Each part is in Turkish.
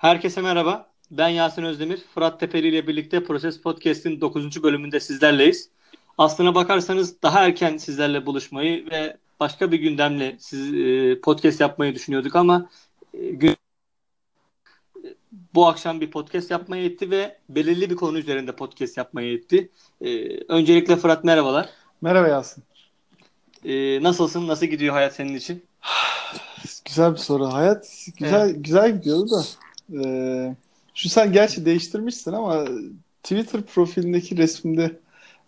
Herkese merhaba. Ben Yasin Özdemir. Fırat Tepeli ile birlikte Proses Podcast'in 9. bölümünde sizlerleyiz. Aslına bakarsanız daha erken sizlerle buluşmayı ve başka bir gündemle siz, e, podcast yapmayı düşünüyorduk ama e, gün, bu akşam bir podcast yapmaya yetti ve belirli bir konu üzerinde podcast yapmaya yetti. E, öncelikle Fırat merhabalar. Merhaba Yasin. E, nasılsın? Nasıl gidiyor hayat senin için? Güzel bir soru. Hayat güzel evet. güzel gidiyordu da. Ee, şu sen gerçi değiştirmişsin ama Twitter profilindeki resminde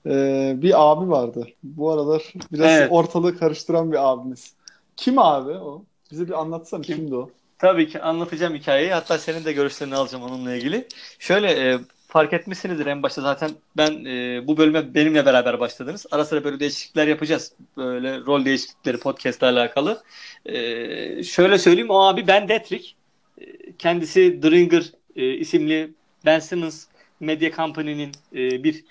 e, bir abi vardı. Bu aralar biraz evet. ortalığı karıştıran bir abimiz. Kim abi o? Bize bir anlatsana Kim? kimdi o? Tabii ki anlatacağım hikayeyi. Hatta senin de görüşlerini alacağım onunla ilgili. Şöyle e, fark etmişsinizdir en başta zaten ben e, bu bölüme benimle beraber başladınız. Ara sıra böyle değişiklikler yapacağız. Böyle rol değişiklikleri podcast'la alakalı. E, şöyle söyleyeyim o abi Ben Detrick. Kendisi Dringer e, isimli Ben Simmons Media Company'nin e, bir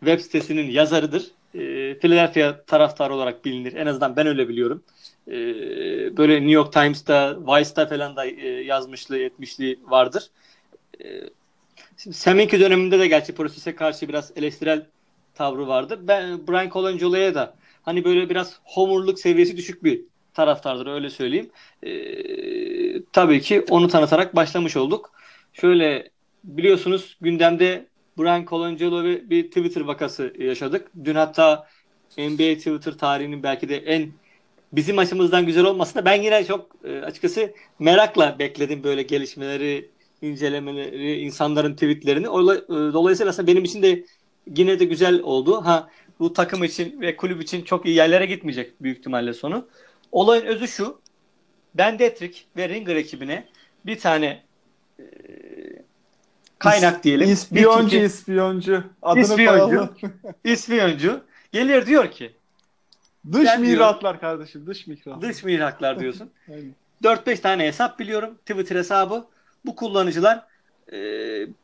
web sitesinin yazarıdır. E, Philadelphia taraftarı olarak bilinir. En azından ben öyle biliyorum. E, böyle New York Times'ta, Vice'da falan da e, yazmışlığı, etmişliği vardır. E, Şimdi Seminki döneminde de gerçi prosese karşı biraz eleştirel tavrı vardı. Ben Brian Colangio'ya da hani böyle biraz homurluk seviyesi düşük bir taraftardır öyle söyleyeyim. Ee, tabii ki onu tanıtarak başlamış olduk. Şöyle biliyorsunuz gündemde Brian Colangelo ve bir Twitter vakası yaşadık. Dün hatta NBA Twitter tarihinin belki de en bizim açımızdan güzel olmasa ben yine çok e, açıkçası merakla bekledim böyle gelişmeleri incelemeleri, insanların tweetlerini. E, dolayısıyla aslında benim için de yine de güzel oldu. Ha bu takım için ve kulüp için çok iyi yerlere gitmeyecek büyük ihtimalle sonu. Olayın özü şu. Ben Detrick ve Ringer ekibine bir tane e, kaynak diyelim. İspiyoncu, kişi, ispiyoncu. Adını ispiyoncu. ispiyoncu. Gelir diyor ki Dış mihraklar kardeşim. Dış mihraklar. Dış mihraklar diyorsun. 4-5 tane hesap biliyorum. Twitter hesabı bu kullanıcılar e,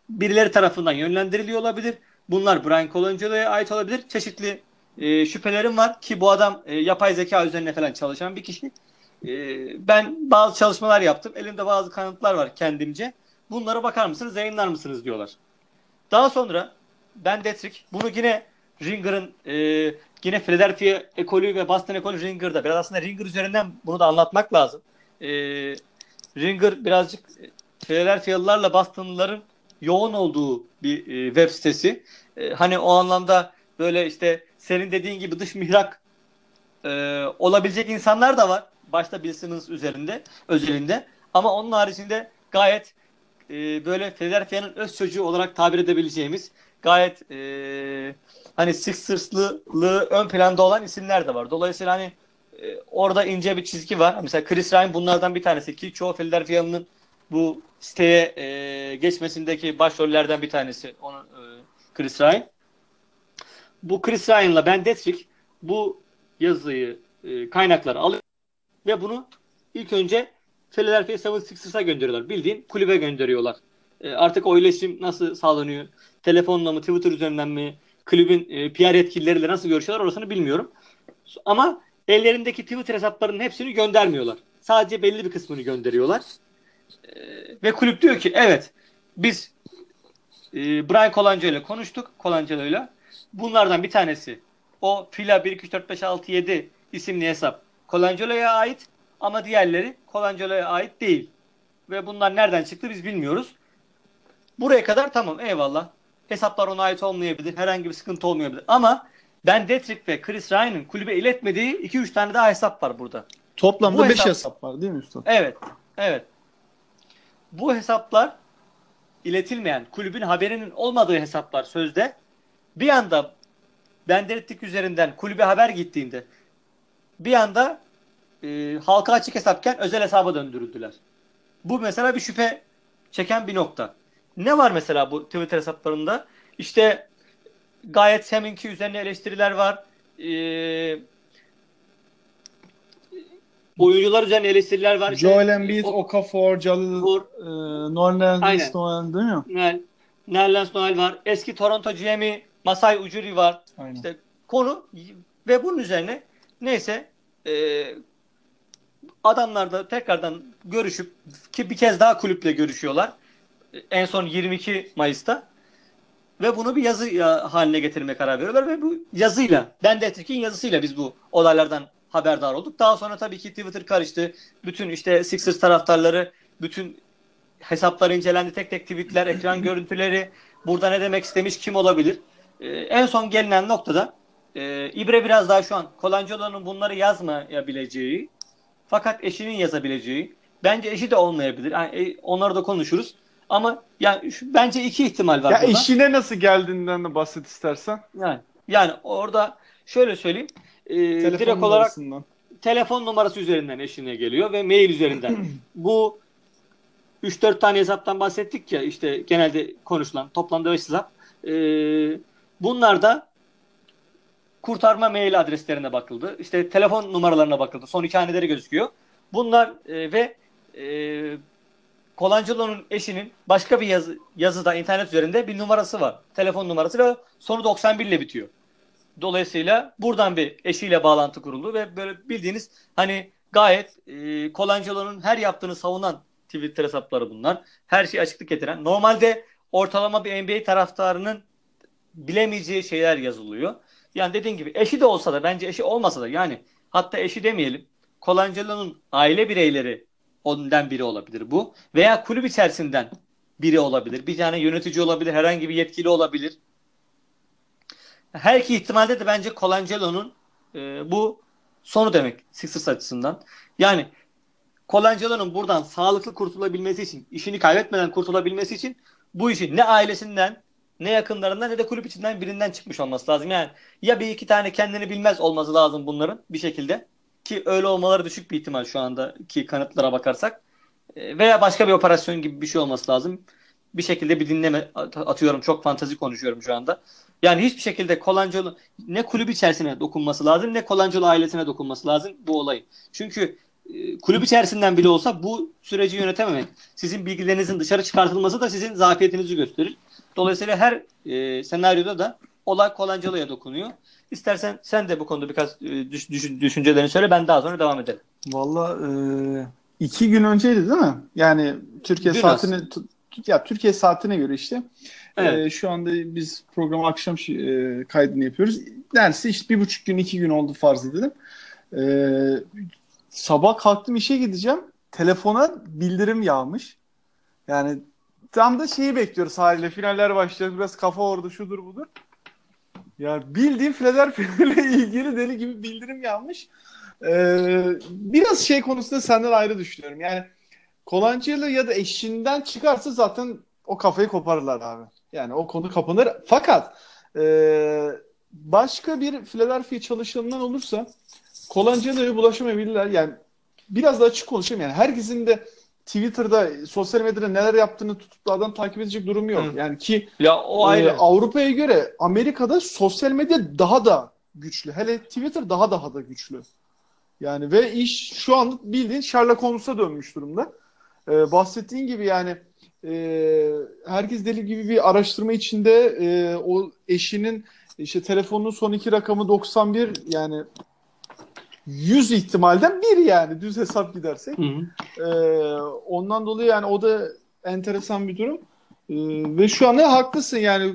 birileri tarafından yönlendiriliyor olabilir. Bunlar Brian Colangio'ya ait olabilir. Çeşitli e, şüphelerim var ki bu adam e, yapay zeka üzerine falan çalışan bir kişi. E, ben bazı çalışmalar yaptım. Elimde bazı kanıtlar var kendimce. Bunlara bakar mısınız, yayınlar mısınız diyorlar. Daha sonra Ben Detrick bunu yine Ringer'ın e, yine Philadelphia ekolü ve Boston ekolü Ringer'da biraz aslında Ringer üzerinden bunu da anlatmak lazım. E, Ringer birazcık Philadelphia'lılarla Boston'lıların yoğun olduğu bir e, web sitesi. E, hani o anlamda böyle işte senin dediğin gibi dış mihrak e, olabilecek insanlar da var. Başta Bill Simmons üzerinde, özelinde. Ama onun haricinde gayet e, böyle Philadelphia'nın öz çocuğu olarak tabir edebileceğimiz gayet e, hani Sixers'lı ön planda olan isimler de var. Dolayısıyla hani e, orada ince bir çizgi var. Mesela Chris Ryan bunlardan bir tanesi ki çoğu Philadelphia'nın bu siteye e, geçmesindeki başrollerden bir tanesi onu e, Chris Ryan. Bu Chris Ryan'la Ben Detrick bu yazıyı e, kaynakları alıyor ve bunu ilk önce Philadelphia 76ers'a gönderiyorlar. Bildiğin kulübe gönderiyorlar. E, artık o iletişim nasıl sağlanıyor? Telefonla mı, Twitter üzerinden mi, kulübün e, PR yetkilileriyle nasıl görüşüyorlar orasını bilmiyorum. Ama ellerindeki Twitter hesaplarının hepsini göndermiyorlar. Sadece belli bir kısmını gönderiyorlar. Ee, ve kulüp diyor ki evet biz e, Brian Colangelo ile konuştuk. Colangelo ile. Bunlardan bir tanesi o Fila 1 2 3 4 5 6 7 isimli hesap Colangelo'ya ait ama diğerleri Colangelo'ya ait değil. Ve bunlar nereden çıktı biz bilmiyoruz. Buraya kadar tamam eyvallah. Hesaplar ona ait olmayabilir. Herhangi bir sıkıntı olmayabilir. Ama ben Detrick ve Chris Ryan'ın kulübe iletmediği 2-3 tane daha hesap var burada. Toplamda 5 hesap, hesap var değil mi üstad? Evet. Evet bu hesaplar iletilmeyen, kulübün haberinin olmadığı hesaplar sözde bir anda benderitlik üzerinden kulübe haber gittiğinde bir anda e, halka açık hesapken özel hesaba döndürüldüler. Bu mesela bir şüphe çeken bir nokta. Ne var mesela bu Twitter hesaplarında? İşte gayet seminki üzerine eleştiriler var. Ee, oyuncular üzerine eleştiriler var. Joel Embiid, o, Okafor, Jalil, Or, e, Norland Noel değil mi? Nerlens Noel var. Eski Toronto GM'i Masai Ujiri var. Aynen. İşte konu ve bunun üzerine neyse e, adamlar da tekrardan görüşüp ki bir kez daha kulüple görüşüyorlar. En son 22 Mayıs'ta. Ve bunu bir yazı haline getirmeye karar veriyorlar ve bu yazıyla, Ben Detrik'in yazısıyla biz bu olaylardan haberdar olduk. Daha sonra tabii ki Twitter karıştı. Bütün işte Sixers taraftarları, bütün hesaplar incelendi. Tek tek tweetler, ekran görüntüleri, burada ne demek istemiş, kim olabilir? Ee, en son gelinen noktada e, İbre biraz daha şu an Colangelo bunları yazmayabileceği fakat eşinin yazabileceği bence eşi de olmayabilir. Yani, e, onları da konuşuruz. Ama yani şu, bence iki ihtimal var ya burada. eşine nasıl geldiğinden de bahset istersen. Yani, yani orada şöyle söyleyeyim. E, direkt olarak telefon numarası üzerinden eşine geliyor ve mail üzerinden. Bu 3-4 tane hesaptan bahsettik ya işte genelde konuşulan toplamda 5 hesap. E, bunlar da kurtarma mail adreslerine bakıldı. İşte telefon numaralarına bakıldı. Son iki gözüküyor. Bunlar e, ve e, Colangelo'nun eşinin başka bir yazı, yazıda internet üzerinde bir numarası var. Telefon numarası ve sonu 91 ile bitiyor. Dolayısıyla buradan bir eşiyle bağlantı kuruldu ve böyle bildiğiniz hani gayet e, Colangelo'nun her yaptığını savunan Twitter hesapları bunlar. Her şeyi açıklık getiren. Normalde ortalama bir NBA taraftarının bilemeyeceği şeyler yazılıyor. Yani dediğin gibi eşi de olsa da bence eşi olmasa da yani hatta eşi demeyelim. Colangelo'nun aile bireyleri ondan biri olabilir bu. Veya kulüp içerisinden biri olabilir. Bir tane yönetici olabilir. Herhangi bir yetkili olabilir. Her iki ihtimalde de bence Colangelo'nun e, bu sonu demek Sixers açısından. Yani Colangelo'nun buradan sağlıklı kurtulabilmesi için, işini kaybetmeden kurtulabilmesi için bu işin ne ailesinden ne yakınlarından ne de kulüp içinden birinden çıkmış olması lazım. Yani ya bir iki tane kendini bilmez olması lazım bunların bir şekilde ki öyle olmaları düşük bir ihtimal şu anda ki kanıtlara bakarsak e, veya başka bir operasyon gibi bir şey olması lazım. Bir şekilde bir dinleme atıyorum. Çok fantazi konuşuyorum şu anda. Yani hiçbir şekilde Colangelo ne kulüp içerisine dokunması lazım ne Colangelo ailesine dokunması lazım bu olay. Çünkü e, kulüp içerisinden bile olsa bu süreci yönetememek, sizin bilgilerinizin dışarı çıkartılması da sizin zafiyetinizi gösterir. Dolayısıyla her e, senaryoda da olay Colangelo'ya dokunuyor. İstersen sen de bu konuda birkaç e, düş, düş, düşüncelerini söyle ben daha sonra devam edelim. Valla e, iki gün önceydi değil mi? Yani Türkiye Dün saatine ya Türkiye saatine göre işte e, evet. e, şu anda biz programı akşam e, kaydını yapıyoruz. Neredeyse işte bir buçuk gün iki gün oldu farz edelim. E, sabah kalktım işe gideceğim. Telefona bildirim yağmış. Yani tam da şeyi bekliyoruz haliyle. Finaller başlayacak. Biraz kafa orada şudur budur. Ya bildiğim Philadelphia ile ilgili deli gibi bildirim yanmış. Ee, biraz şey konusunda senden ayrı düşünüyorum. Yani Colangelo ya da eşinden çıkarsa zaten o kafayı koparırlar abi. Yani o konu kapanır. Fakat e, başka bir Philadelphia çalışanından olursa Colangelo'ya bulaşamayabilirler. Yani biraz daha açık konuşayım yani. Herkesin de Twitter'da, sosyal medyada neler yaptığını tutup da adam takip edecek durumu yok. Hı. Yani ki ya o ayrı. E, Avrupa'ya göre Amerika'da sosyal medya daha da güçlü. Hele Twitter daha daha da güçlü. Yani ve iş şu an bildiğin Sherlock Holmes'a dönmüş durumda. Ee, bahsettiğin gibi yani e, herkes deli gibi bir araştırma içinde e, o eşinin işte telefonun son iki rakamı 91 yani 100 ihtimalden bir yani düz hesap gidersek. Hı hı. Ee, ondan dolayı yani o da enteresan bir durum. Ee, ve şu an ne haklısın yani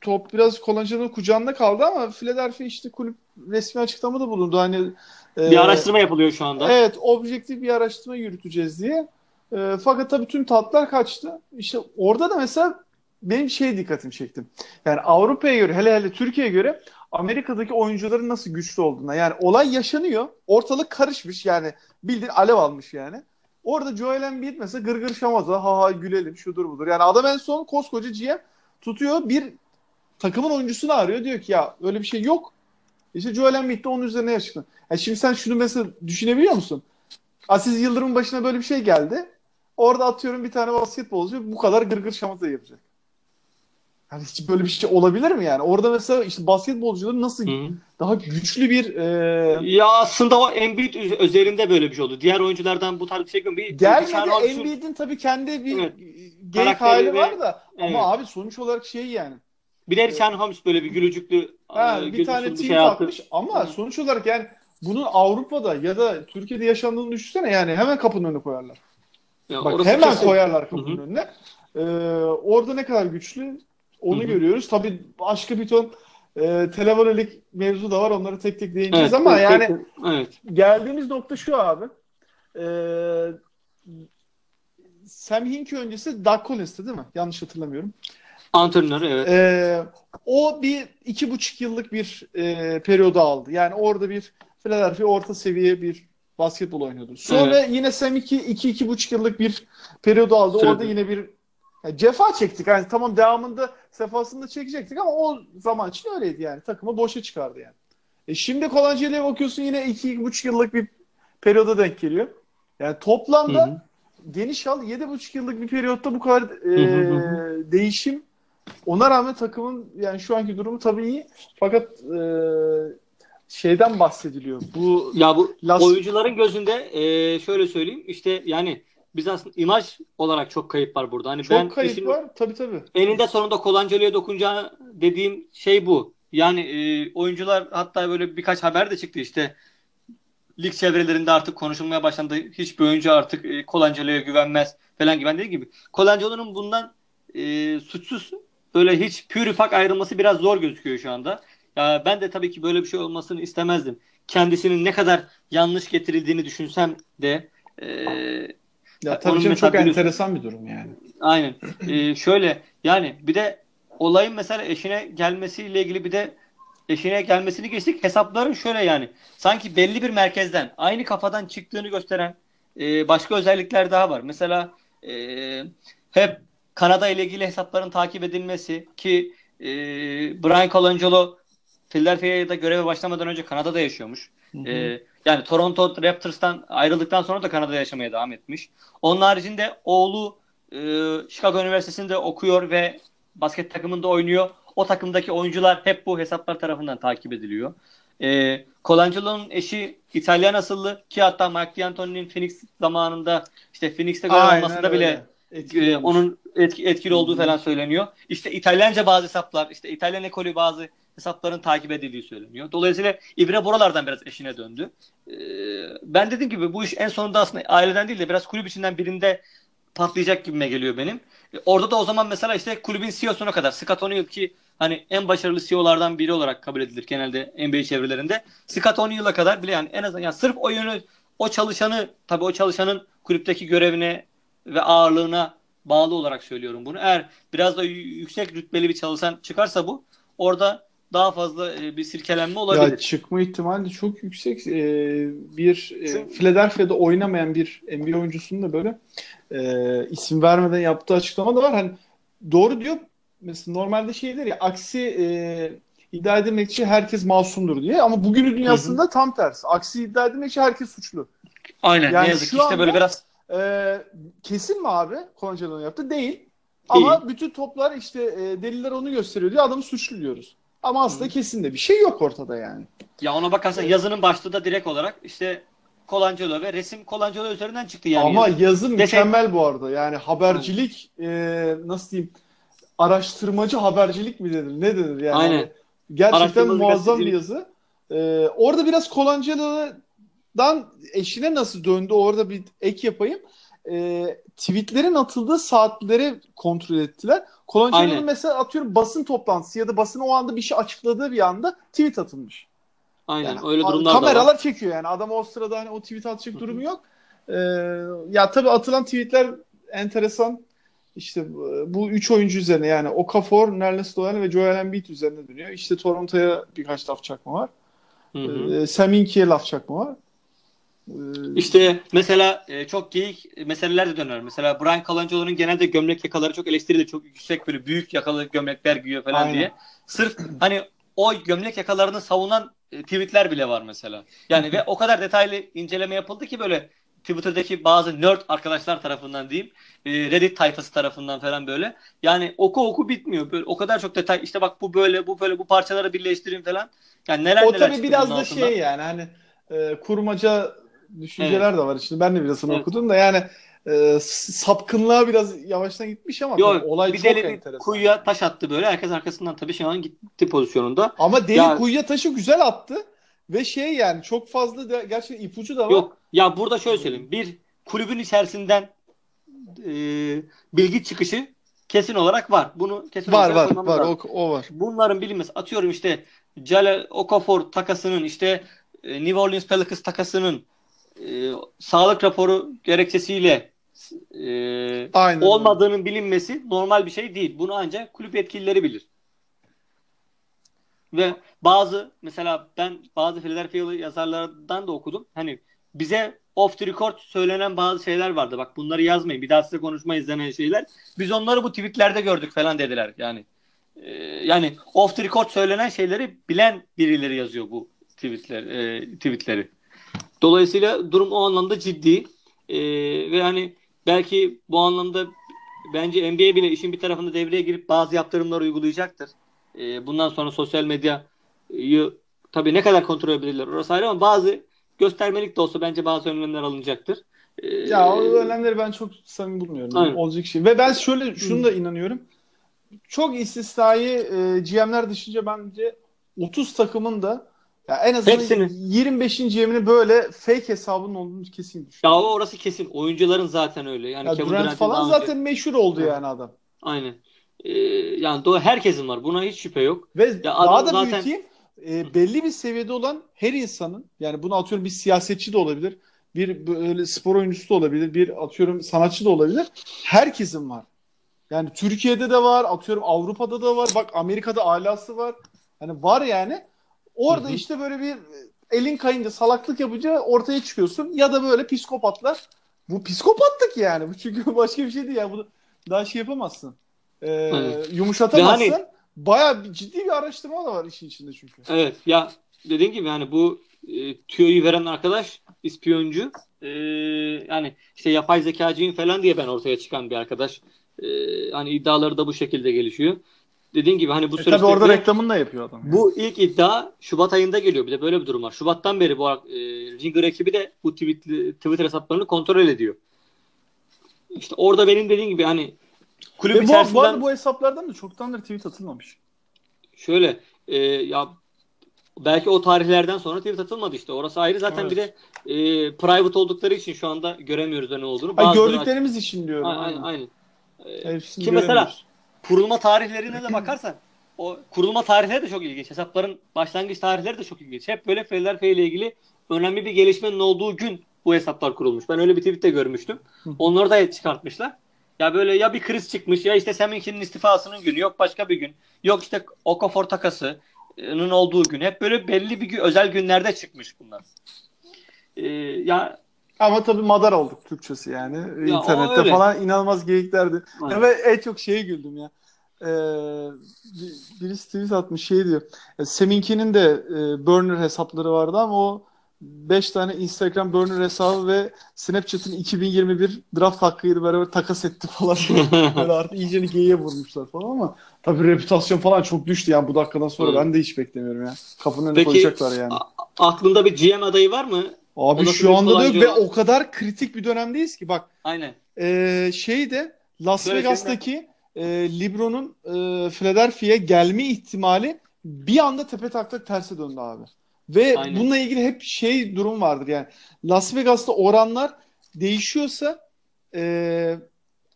top biraz Kolanca'nın kucağında kaldı ama Philadelphia işte kulüp resmi açıklamada bulundu. Hani e, bir araştırma yapılıyor şu anda. Evet, objektif bir araştırma yürüteceğiz diye. E, fakat tabii tüm tatlar kaçtı. İşte orada da mesela benim şey dikkatimi çektim. Yani Avrupa'ya göre hele hele Türkiye'ye göre Amerika'daki oyuncuların nasıl güçlü olduğuna. Yani olay yaşanıyor. Ortalık karışmış yani. Bildiğin alev almış yani. Orada Joel Embiid mesela gırgır şamaza ha ha gülelim şudur budur. Yani adam en son koskoca GM tutuyor bir takımın oyuncusunu arıyor. Diyor ki ya öyle bir şey yok. İşte Joel Embiid de onun üzerine yaşlı. Yani şimdi sen şunu mesela düşünebiliyor musun? Aziz Yıldırım'ın başına böyle bir şey geldi. Orada atıyorum bir tane basketbolcu bu kadar gırgır şamata yapacak. Yani hiç böyle bir şey olabilir mi yani? Orada mesela işte basketbolcuların nasıl Hı. daha güçlü bir e... ya aslında o Embiid üzerinde böyle bir şey oldu. Diğer oyunculardan bu tarz bir şey bir Gelmedi Embiid'in tabii kendi bir evet. geyik hali var da evet. ama abi sonuç olarak şey yani. Bir de Richard Holmes böyle bir gülücüklü ha, e, bir tane bir şey atmış ama Hı. sonuç olarak yani bunun Avrupa'da ya da Türkiye'de yaşandığını düşünsene yani hemen kapının önüne koyarlar. Ya Bak hemen kesin. koyarlar kapının Hı hı. önüne. Ee, orada ne kadar güçlü onu Hı hı. görüyoruz. Tabii başka bir ton e, televolelik mevzu da var. Onları tek tek değineceğiz Evet, ama tek- yani evet. geldiğimiz nokta şu abi. Ee, Sam Hinkie öncesi Doug Collins'ti değil mi? Yanlış hatırlamıyorum. Antrenör evet. Ee, o bir iki buçuk yıllık bir e, periyodu aldı. Yani orada bir Philadelphia orta seviye bir basketbol oynuyordu. Sonra yine Sam iki, iki, iki buçuk yıllık bir periyodu aldı. Sürdü. Orada yine bir yani cefa çektik. Yani tamam devamında sefasında çekecektik ama o zaman için öyleydi yani. Takımı boşa çıkardı yani. E şimdi Colangeli'ye bakıyorsun yine iki, iki buçuk yıllık bir periyoda denk geliyor. Yani toplamda Hı hı. geniş al yedi buçuk yıllık bir periyotta bu kadar e, Hı hı değişim ona rağmen takımın yani şu anki durumu tabii iyi. Fakat e, şeyden bahsediliyor. Bu Ya bu Las- oyuncuların gözünde e, şöyle söyleyeyim işte yani biz aslında imaj olarak çok kayıp var burada. Hani ben çok kayıp işin var. Tabii tabii. eninde sonunda Kolanceli'ye dokunacağı dediğim şey bu. Yani e, oyuncular hatta böyle birkaç haber de çıktı işte lig çevrelerinde artık konuşulmaya başlandı. Hiçbir oyuncu artık e, Kolanceli'ye güvenmez falan gibi. Ben dediğim gibi Kolanceli'nin bundan e, suçsuz böyle hiç pür ufak ayrılması biraz zor gözüküyor şu anda. Ya ben de tabii ki böyle bir şey olmasını istemezdim. Kendisinin ne kadar yanlış getirildiğini düşünsem de e, Ya tabii canım çok biliyorsun- enteresan bir durum yani. Aynen. Ee, şöyle yani bir de olayın mesela eşine gelmesiyle ilgili bir de eşine gelmesini geçtik. Hesapların şöyle yani. Sanki belli bir merkezden aynı kafadan çıktığını gösteren e, başka özellikler daha var. Mesela e, hep Kanada ile ilgili hesapların takip edilmesi ki e, Brian Colangelo Philadelphia'da göreve başlamadan önce Kanada'da yaşıyormuş. Hı hı. Ee, yani Toronto Raptors'tan ayrıldıktan sonra da Kanada'da yaşamaya devam etmiş. Onun haricinde oğlu e, Chicago Üniversitesi'nde okuyor ve basket takımında oynuyor. O takımdaki oyuncular hep bu hesaplar tarafından takip ediliyor. E, Colangelo'nun eşi İtalyan asıllı ki hatta Mike D'Antoni'nin Phoenix zamanında işte Phoenix'te Aynen almasında bile. Etkili e, onun etki, etkili olduğu falan söyleniyor. İşte İtalyanca bazı hesaplar, işte İtalyan ekolü bazı hesapların takip edildiği söyleniyor. Dolayısıyla İbre buralardan biraz eşine döndü. Ee, ben dediğim gibi bu iş en sonunda aslında aileden değil de biraz kulüp içinden birinde patlayacak gibime geliyor benim. E, Orada da o zaman mesela işte kulübün CEO'suna kadar Scott O'Neil ki hani en başarılı CEO'lardan biri olarak kabul edilir genelde NBA çevrelerinde. Scott O'Neil'a kadar bile yani en azından yani sırf o yönü o çalışanı tabii o çalışanın kulüpteki görevine ve ağırlığına bağlı olarak söylüyorum bunu. Eğer biraz da yüksek rütbeli bir çalışan çıkarsa bu orada daha fazla e, bir silkelenme olabilir. Ya çıkma ihtimali çok yüksek. Ee, bir e, Çünkü- Philadelphia'da oynamayan bir NBA oyuncusunun da böyle e, isim vermeden yaptığı açıklama da var. Hani doğru diyor. Mesela normalde şeydir ya aksi e, iddia edilmek için herkes masumdur diye ama bugünün dünyasında tam tersi. Aksi iddia edilmek için herkes suçlu. Aynen Yani ne yazık ki şu işte böyle biraz Ee, kesin mi abi Congelo'nun yaptı? Değil. Ama bütün toplar işte e, deliller onu gösteriyor diye adamı suçlu diyoruz. Ama aslında Hı. kesin de bir şey yok ortada yani. ya ona bakarsan yazının başlığı da direkt olarak işte Colangelo ve resim Colangelo üzerinden çıktı yani. Ama yazı. yazı Desen- mükemmel bu arada. Yani habercilik e, nasıl diyeyim araştırmacı habercilik mi denir? Ne denir yani? Aynen. Gerçekten muazzam bir yazı. Ee, orada biraz Colangelo'dan eşine nasıl döndü orada bir ek yapayım. Ee, tweetlerin atıldığı saatleri kontrol ettiler. Aynen. mesela atıyorum basın toplantısı ya da basın o anda bir şey açıkladığı bir anda tweet atılmış. Aynen Yani öyle durumlar da kameralar var. çekiyor yani. Adam o sırada hani o tweet atacak Hı hı. durumu yok. Ee, ya tabii atılan tweetler enteresan. İşte bu- bu üç oyuncu üzerine yani Okafor, Nerlens Noel ve Joel Embiid üzerine dönüyor. İşte Toronto'ya birkaç laf çakma var. Hı hı. Ee, Sam laf çakma var. Ee, İşte mesela e, çok geyik meseleler de döner. Mesela Brian Colangelo'nun genelde gömlek yakaları çok eleştirilir. Çok yüksek böyle büyük yakalı gömlekler giyiyor falan Aynen. diye. Sırf hani o gömlek yakalarını savunan e, tweetler bile var mesela. Yani ve o kadar detaylı inceleme yapıldı ki böyle Twitter'daki bazı nerd arkadaşlar tarafından diyeyim. e, Reddit tayfası tarafından falan böyle. Yani oku oku bitmiyor. Böyle o kadar çok detay. İşte bak bu böyle, bu böyle, bu parçaları birleştirin falan. Yani neler o neler tabii çıktı biraz da şey yani hani e, kurmaca düşünceler de var içinde. Ben de birazını Evet. okudum da yani e, sapkınlığa biraz yavaştan gitmiş ama Yok, olay bir çok deli enteresan. kuyuya taş attı böyle. Herkes arkasından tabii şu an gitti pozisyonunda. Ama deli Ya- kuyuya taşı güzel attı ve şey yani çok fazla da gerçekten ipucu da var. Yok ya burada şöyle söyleyeyim. Bir kulübün içerisinden e, bilgi çıkışı kesin olarak var. Bunu kesin Var olarak var var o, o var. Bunların bilinmesi atıyorum işte Jalal Okafor takasının işte e, New Orleans Pelicans takasının e, sağlık raporu gerekçesiyle e, Aynen. olmadığının bilinmesi normal bir şey değil. Bunu ancak kulüp yetkilileri bilir. Ve bazı mesela ben bazı Philadelphia'lı yazarlardan da okudum. Hani bize off the record söylenen bazı şeyler vardı. Bak bunları yazmayın. Bir daha size konuşmayız denen şeyler. Biz onları bu tweetlerde gördük falan dediler. Yani e, yani off the record söylenen şeyleri bilen birileri yazıyor bu tweetler e, tweetleri. Dolayısıyla durum o anlamda ciddi. E, ve hani belki bu anlamda bence NBA bile işin bir tarafında devreye girip bazı yaptırımlar uygulayacaktır. E, bundan sonra sosyal medyayı tabii ne kadar kontrol edebilirler orası ayrı ama bazı göstermelik de olsa bence bazı önlemler alınacaktır. E, Ya o önlemleri ben çok samimi bulmuyorum. Aynen. Olacak şey. Ve ben şöyle şunu da inanıyorum. Çok istisnai e, GM'ler dışınca bence 30 takımın da ya en azından Hepsinin. 25. GM'inin böyle fake hesabının olduğunu kesin ya düşünüyorum. o orası kesin. Oyuncuların zaten öyle. Yani Ya Kevin Durant falan önce- zaten meşhur oldu Evet. yani adam. Aynen. E, yani do herkesin var. Buna hiç şüphe yok. Ve Ya daha adam da zaten- büyüteyim e, belli bir seviyede olan her insanın yani bunu atıyorum bir siyasetçi de olabilir, bir böyle spor oyuncusu da olabilir, bir atıyorum sanatçı da olabilir. Herkesin var. Yani Türkiye'de de var, atıyorum Avrupa'da da var. Bak Amerika'da alası var. Hani var yani. Orada Hı hı. işte böyle bir elin kayınca salaklık yapınca ortaya çıkıyorsun. Ya da böyle psikopatlar. Bu psikopatlık yani. Bu çünkü başka bir şey değil yani. Bunu daha şey yapamazsın. Ee, Aynen. yumuşatamazsın. Ve hani- Bayağı ciddi bir araştırma da var işin içinde çünkü. Evet ya dediğim gibi yani bu e, tüyoyu veren arkadaş ispiyoncu E, yani işte yapay zekacıyım falan diye ben ortaya çıkan bir arkadaş. E, hani iddiaları da bu şekilde gelişiyor. Dediğim gibi hani bu E, süreçte tabii orada reklamını da yapıyor adam. bu ilk iddia Şubat ayında geliyor. Bir de böyle bir durum var. Şubattan beri bu e, Ringer ekibi de bu tweet, Twitter hesaplarını kontrol ediyor. İşte orada benim dediğim gibi hani kulüp Ve bu, bu içerisinden arada bu hesaplardan da çoktandır tweet atılmamış. Şöyle e, ya belki o tarihlerden sonra tweet atılmadı işte. Orası ayrı. Zaten Evet. bir de e, private oldukları için şu anda göremiyoruz da ne olduğunu. Ay, gördüklerimiz için diyorum. Aynen. aynen. aynen. E, Hepsini Ki mesela-. Kurulma tarihlerine de bakarsan o kurulma tarihleri de çok ilginç. Hesapların başlangıç tarihleri de çok ilginç. Hep böyle Philadelphia ile ilgili önemli bir gelişmenin olduğu gün bu hesaplar kurulmuş. Ben öyle bir tweet de görmüştüm. Onları da çıkartmışlar. Ya böyle ya bir kriz çıkmış ya işte Seminki'nin istifasının günü yok başka bir gün. Yok işte Okafor takasının olduğu gün. Hep böyle belli bir gün, özel günlerde çıkmış bunlar. Ee, ya Ama tabii madar olduk Türkçesi yani. Ya, İnternette falan inanılmaz geyiklerdi. Aynen. Ve en çok şeye güldüm ya. Ee, bir- birisi tweet atmış şey diyor. E, Seminki'nin de e, burner hesapları vardı ama o 5 tane Instagram burner hesabı ve Snapchat'in 2021 draft hakkıyla beraber takas etti falan. Böyle artık iyice geyiğe vurmuşlar falan ama tabii reputasyon falan çok düştü yani bu dakikadan sonra Evet. ben de hiç beklemiyorum ya. Kapının önüne Peki, koyacaklar yani. aklında bir GM adayı var mı? Abi şu anda da ve o kadar kritik bir dönemdeyiz ki bak Aynen. ee, şeyde Las Şöyle Vegas'taki e, LeBron'un e, Philadelphia'ya gelme ihtimali bir anda tepe taklak terse döndü abi. Ve Aynen. bununla ilgili hep şey durum vardır yani. Las Vegas'ta oranlar değişiyorsa e,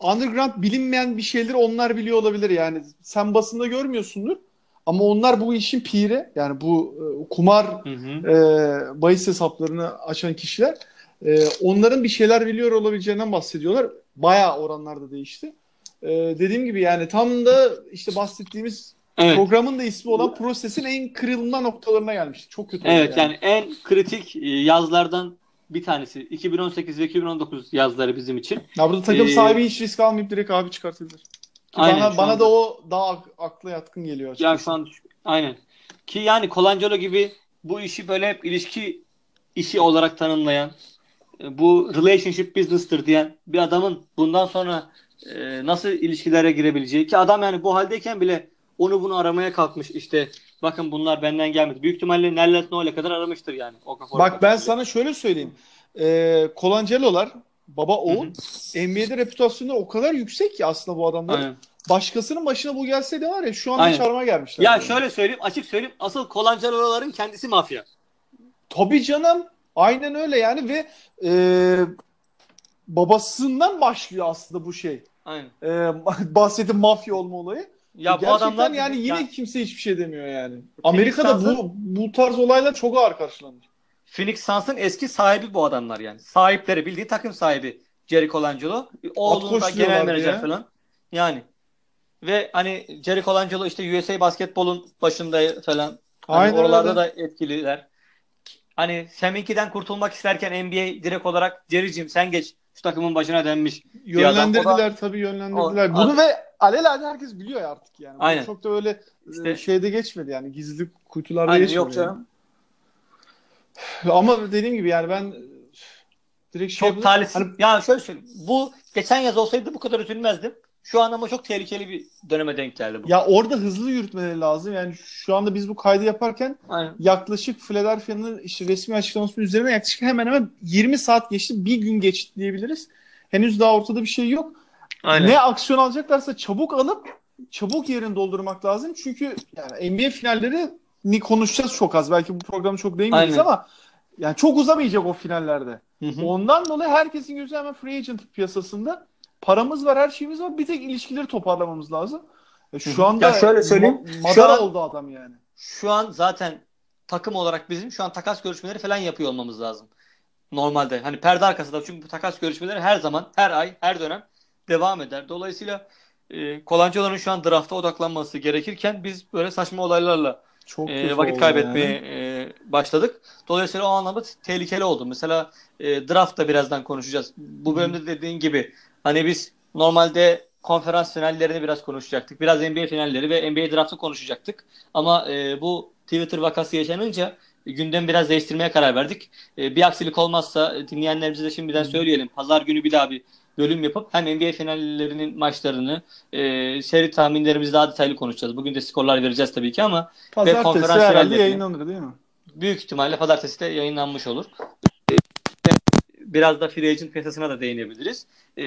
underground bilinmeyen bir şeyleri onlar biliyor olabilir yani. Sen basında görmüyorsundur ama onlar bu işin piri yani bu e, kumar Hı hı. e, bahis hesaplarını açan kişiler e, onların bir şeyler biliyor olabileceğinden bahsediyorlar. Bayağı oranlarda değişti. E, dediğim gibi yani tam da işte bahsettiğimiz Evet. programın da ismi olan prosesin en kırılma noktalarına gelmişti. Çok kötü Evet yani en kritik e, yazlardan bir tanesi. 2018 ve 2019 yazları bizim için. Ya burada takım Ee, sahibi hiç risk almayıp direkt abi çıkartabilir. Aynen, bana bana anda. da o daha ak- akla yatkın geliyor açıkçası. Ya şu an aynen. Ki yani Colangelo gibi bu işi böyle hep ilişki işi olarak tanımlayan, e, bu relationship business'tır diyen bir adamın bundan sonra e, nasıl ilişkilere girebileceği ki adam yani bu haldeyken bile onu bunu aramaya kalkmış işte bakın bunlar benden gelmedi. Büyük ihtimalle Nellet Noel'e kadar aramıştır yani. Okafor Bak ben sana şöyle söyleyeyim. Ee, Colangelo'lar baba oğul NBA'de reputasyonu o kadar yüksek ki aslında bu adamlar. Aynen. Başkasının başına bu gelseydi var ya şu anda çarmıha gelmişler. Ya Yani. şöyle söyleyeyim, açık söyleyeyim. Asıl Colangelo'ların kendisi mafya. Tabii canım. Aynen öyle yani ve e, babasından başlıyor aslında bu şey. Aynen. Ee, bahsettiğim mafya olma olayı. Ya bu Gerçekten adamlar yani yine ya, kimse hiçbir şey demiyor yani. Amerika'da bu bu tarz olaylar çok ağır karşılanır. Phoenix Suns'ın eski sahibi bu adamlar yani. Sahipleri bildiği takım sahibi Jerry Colangelo. Oğlunda genel menajer ya. falan. Yani ve hani Jerry Colangelo işte USA basketbolun başında falan. Hani Aynen oralarda öyle. da etkililer. Hani Seminki'den kurtulmak isterken NBA direkt olarak Jerry'cim sen geç şu takımın başına denmiş. Yönlendirdiler tabii yönlendirdiler. O- Bunu ve alelade herkes biliyor artık yani. Aynen. Çok da öyle İşte- e, şeyde geçmedi yani gizli kuytularda Aynen, geçmedi. yok canım. yani. Ama dediğim gibi yani ben direkt şey Çok talihsiz. Hani Ya şöyle söyleyeyim. Bu geçen yaz olsaydı bu kadar üzülmezdim. Şu an ama çok tehlikeli bir döneme denk geldi bu. ya orada hızlı yürütmeleri lazım. Yani şu anda biz bu kaydı yaparken Aynen. yaklaşık Philadelphia'nın işte resmi açıklamasının üzerine yaklaşık hemen hemen 20 saat geçti. Bir gün geçti diyebiliriz. Henüz daha ortada bir şey yok. Aynen. Ne aksiyon alacaklarsa çabuk alıp çabuk yerini doldurmak lazım. Çünkü yani NBA finalleri ni konuşacağız çok az. Belki bu programı çok değinmeyiz ama yani çok uzamayacak o finallerde. Hı hı. Ondan dolayı herkesin gözü hemen free agent piyasasında. Paramız var, her şeyimiz var. Bir tek ilişkileri toparlamamız lazım. E, Şu hı. anda Ya şöyle söyleyeyim, ma- şu an- oldu adam yani. Şu an zaten takım olarak bizim şu an takas görüşmeleri falan yapıyor olmamız lazım. Normalde hani perde arkasında çünkü bu takas görüşmeleri her zaman her ay her dönem devam eder. Dolayısıyla e, Kolancıların şu an drafta odaklanması gerekirken biz böyle saçma olaylarla Çok e, vakit kaybetmeye yani. e, başladık. Dolayısıyla o anlamda tehlikeli oldu. Mesela e, draft da birazdan konuşacağız. Bu bölümde dediğin gibi hani biz normalde konferans finallerini biraz konuşacaktık. Biraz NBA finalleri ve NBA draftı konuşacaktık. Ama e, bu Twitter vakası yaşanınca e, gündemi biraz değiştirmeye karar verdik. E, bir aksilik olmazsa e, dinleyenlerimize de şimdiden söyleyelim. Pazar günü bir daha bir bölüm yapıp hem NBA finallerinin maçlarını, e, seri tahminlerimizi daha detaylı konuşacağız. Bugün de skorlar vereceğiz tabii ki ama Pazartesi konferans herhalde yayınlanır değil mi? büyük ihtimalle pazartesi de yayınlanmış olur. Biraz da free agent piyasasına da değinebiliriz. Ee,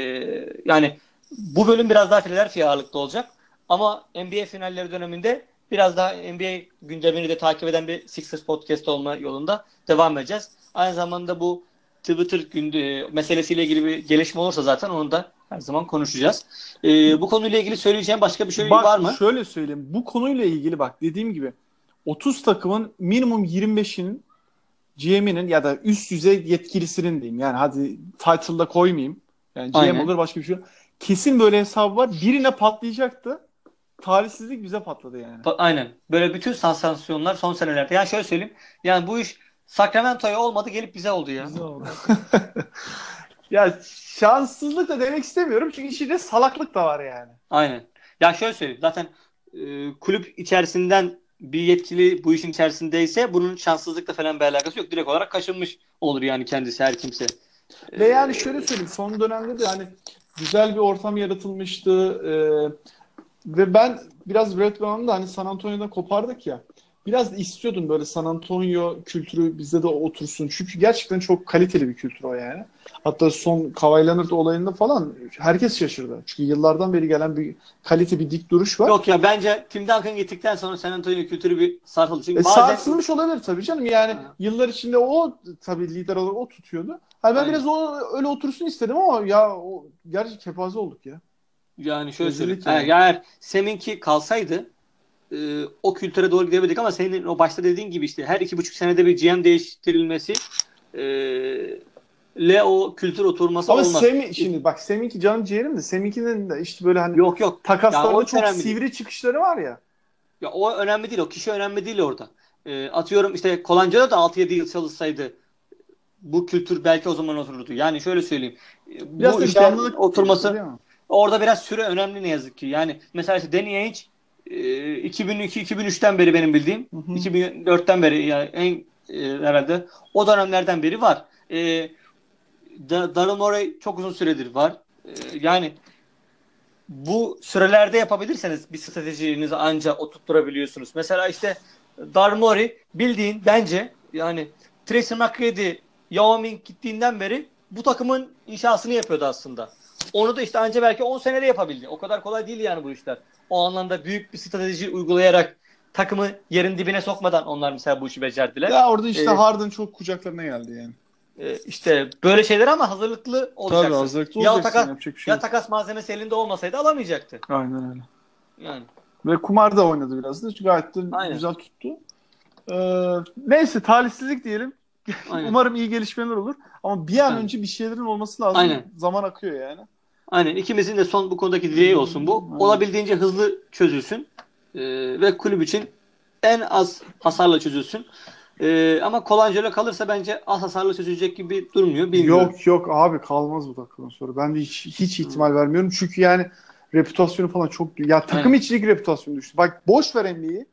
yani bu bölüm biraz daha Philadelphia ağırlıklı olacak. Ama NBA finalleri döneminde biraz daha NBA gündemini de takip eden bir Sixers podcast olma yolunda devam edeceğiz. Aynı zamanda bu Twitter günde, meselesiyle ilgili bir gelişme olursa zaten onu da her zaman konuşacağız. Ee, bu konuyla ilgili söyleyeceğim başka bir şey Bak var mı? şöyle söyleyeyim. Bu konuyla ilgili bak dediğim gibi 30 takımın minimum 25'inin GM'inin ya da üst düzey yetkilisinin diyeyim. Yani hadi title'da koymayayım. Yani GM Aynen. olur başka bir şey. Kesin böyle hesabı var. Birine patlayacaktı. Talihsizlik bize patladı yani. Aynen. Böyle bütün sansasyonlar son senelerde. Yani şöyle söyleyeyim. Yani bu iş Sacramento'ya olmadı gelip bize oldu ya. Bize oldu. ya şanssızlık da demek istemiyorum çünkü içinde salaklık da var yani. Aynen. Ya şöyle söyleyeyim. Zaten e, kulüp içerisinden bir yetkili bu işin içerisindeyse bunun şanssızlıkla falan bir alakası yok. Direkt olarak kaşınmış olur yani kendisi her kimse. Ve yani şöyle söyleyeyim son dönemde de hani güzel bir ortam yaratılmıştı Ee, ve ben biraz Brett Brown'u da hani San Antonio'dan kopardık ya biraz da istiyordum böyle San Antonio kültürü bizde de otursun. Çünkü gerçekten çok kaliteli bir kültür o yani. Hatta son Kawhi Leonard olayında falan herkes şaşırdı. Çünkü yıllardan beri gelen bir kalite bir dik duruş var. Yok ya bence Tim Duncan gittikten sonra San Antonio kültürü bir sarsıldı. Çünkü E, bazen sarsılmış olabilir tabii canım. Yani Ha. yıllar içinde o tabii lider olarak o tutuyordu. Hani ben Aynen. biraz o öyle otursun istedim ama ya o gerçi kepaze olduk ya. yani şöyle söyleyeyim. yani. Eğer Seminki kalsaydı e, o kültüre doğru gidemedik ama senin o başta dediğin gibi işte her iki buçuk senede bir GM değiştirilmesi e, le o kültür oturması Ama olmaz. Semi şimdi bak Seminki canım ciğerim de Seminkinin de işte böyle hani Yok yok. Takaslarda çok önemli değil. sivri çıkışları var ya. Ya o önemli değil. O kişi önemli değil orada. E, atıyorum işte Kolanca'da da 6-7 yıl çalışsaydı bu kültür belki o zaman otururdu. Yani şöyle söyleyeyim. E, Biraz bu devamlılık oturması orada biraz süre önemli ne yazık ki. Yani mesela işte Danny Ainge 2002-2003'ten beri benim bildiğim Hı hı. 2004'ten beri yani en e, herhalde o dönemlerden beri var. E, Da- Daryl Morey çok uzun süredir var. E, yani bu sürelerde yapabilirseniz bir stratejinizi anca oturtturabiliyorsunuz. Mesela işte Daryl Morey bildiğin bence yani Tracy McGrady Yao Ming gittiğinden beri bu takımın inşasını yapıyordu aslında. Onu da işte anca belki 10 senede yapabildi. O kadar kolay değil yani bu işler. O anlamda büyük bir strateji uygulayarak takımı yerin dibine sokmadan onlar mesela bu işi becerdiler. Ya orada işte Ee, Harden çok kucaklarına geldi yani. e, işte böyle şeyler ama hazırlıklı olacaksın. Tabii hazırlıklı ya olacaksın. takas, yapacak bir şey ya takas malzemesi elinde olmasaydı alamayacaktı. Aynen öyle. Yani. Ve kumar da oynadı biraz da. Gayet de Aynen. güzel tuttu. Ee, neyse talihsizlik diyelim. Aynen. Umarım iyi gelişmeler olur. Ama bir an Aynen. önce bir şeylerin olması lazım. Aynen. Zaman akıyor yani. Aynen. ikimizin de son bu konudaki dileği olsun bu. Aynen. Olabildiğince hızlı çözülsün. Ee, ve kulüp için en az hasarla çözülsün. Ee, ama Colangelo kalırsa bence az hasarla çözülecek gibi durmuyor. Bilmiyorum. Yok yok abi kalmaz bu dakikadan sonra. Ben de hiç, hiç ihtimal vermiyorum. Çünkü yani reputasyonu falan çok ya takım Aynen. içindeki reputasyonu düştü. Bak boş ver NBA'yi.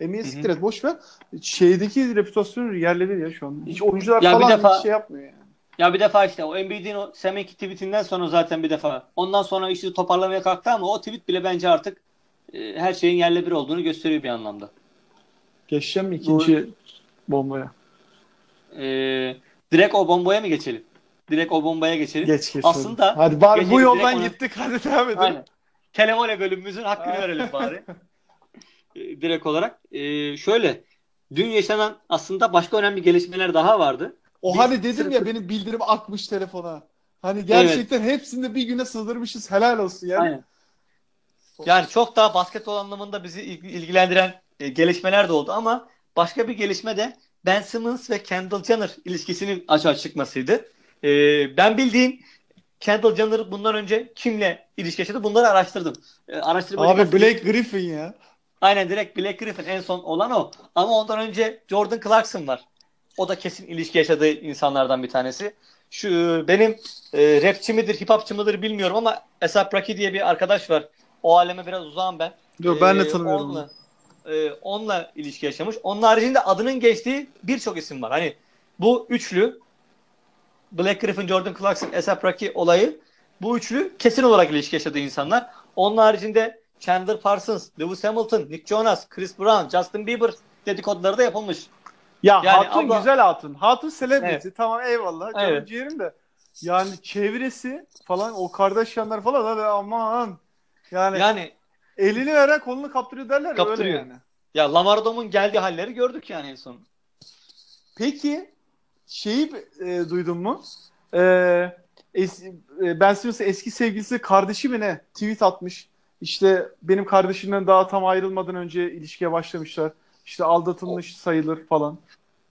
Hı. siktir et boş ver. Şeydeki reputasyonu yerledi ya şu an. Hiç oyuncular Ya bir falan defa- hiç şey yapmıyor yani. Ya bir defa işte o Embiid'in o Semenki tweetinden sonra zaten bir defa ondan sonra işi toparlamaya kalktı ama o tweet bile bence artık e, her şeyin yerle bir olduğunu gösteriyor bir anlamda. Geçeceğim mi ikinci bombaya? Ee, direkt o bombaya mı geçelim? Direkt o bombaya geçelim. Geç geç. Aslında- hadi. Bari bu yoldan ona- gittik. Hadi devam edelim. Aynen. Televole bölümümüzün hakkını Aynen. verelim bari. Ee, direkt olarak. Ee, şöyle. Dün yaşanan aslında başka önemli gelişmeler daha vardı. O Biz hani dedim ya benim bildirim akmış telefona. Hani gerçekten hepsini de bir güne sığdırmışız. Helal olsun yani. Aynen. Yani çok daha basketbol anlamında bizi ilg- ilgilendiren e, gelişmeler de oldu ama başka bir gelişme de Ben Simmons ve Kendall Jenner ilişkisinin açığa çıkmasıydı. E, ben bildiğim Kendall Jenner bundan önce kimle ilişki yaşadı bunları araştırdım. E, Abi Blake Griffin ya. Aynen direkt Blake Griffin en son olan o. Ama ondan önce Jordan Clarkson var. O da kesin ilişki yaşadığı insanlardan bir tanesi. Şu benim e, rapçi midir, hip hopçı mıdır bilmiyorum ama A$AP Rocky diye bir arkadaş var. O aleme biraz uzağım ben. Yok ben de Ee, tanımıyorum. Onunla, e, onunla ilişki yaşamış. Onun haricinde adının geçtiği birçok isim var. Hani bu üçlü Black Griffin, Jordan Clarkson, A$AP Rocky olayı bu üçlü kesin olarak ilişki yaşadığı insanlar. Onun haricinde Chandler Parsons, Lewis Hamilton, Nick Jonas, Chris Brown, Justin Bieber dedikoduları da yapılmış. Ya Yani Hatun abla- güzel Hatun. Hatun celebrity. Evet. Tamam eyvallah. Canım Evet. ciğerim de. Yani çevresi falan o kardeşyanlar falan hadi aman. Yani, Yani elini veren kolunu kaptırıyor derler Kaptırıyor. öyle yani. ya Lamar Odom'un geldiği halleri gördük yani en son. Peki şeyi e, duydun mu? E, es- e, Ben Simmons'ın eski sevgilisi kardeşi mi ne? Tweet atmış. İşte benim kardeşimden daha tam ayrılmadan önce ilişkiye başlamışlar. İşte aldatılmış sayılır falan.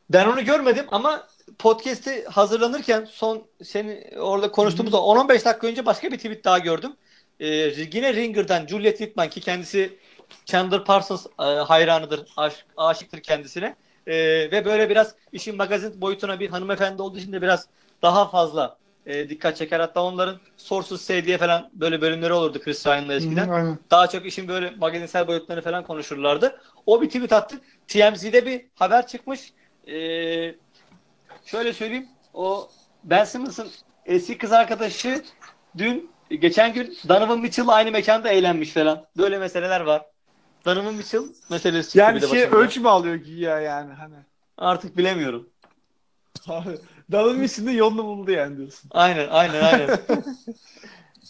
Ben onu görmedim ama podcast'i hazırlanırken son seni orada konuştuğumuz o 10-15 dakika önce başka bir tweet daha gördüm. Ee, yine Ringer'dan Juliet Whitman ki kendisi Chandler Parsons e, hayranıdır, aş- aşıktır kendisine. Ee, ve böyle biraz işin magazin boyutuna bir hanımefendi olduğu için de biraz daha fazla e, dikkat çeker. Hatta onların Say diye falan böyle bölümleri olurdu Chris Ryan'la eskiden. Hı, aynen. Daha çok işin böyle magazinsel boyutlarını falan konuşurlardı. O bir tweet attı. TMZ'de bir haber çıkmış. Ee, şöyle söyleyeyim. O Ben Simmons'ın eski kız arkadaşı dün geçen gün Donovan Mitchell aynı mekanda eğlenmiş falan. Böyle meseleler var. Donovan Mitchell meselesi Yani bir şey ölçü mü alıyor güya yani hani. Artık bilemiyorum. Abi Dalın içinde yolunu buldu yani diyorsun. Aynen aynen aynen.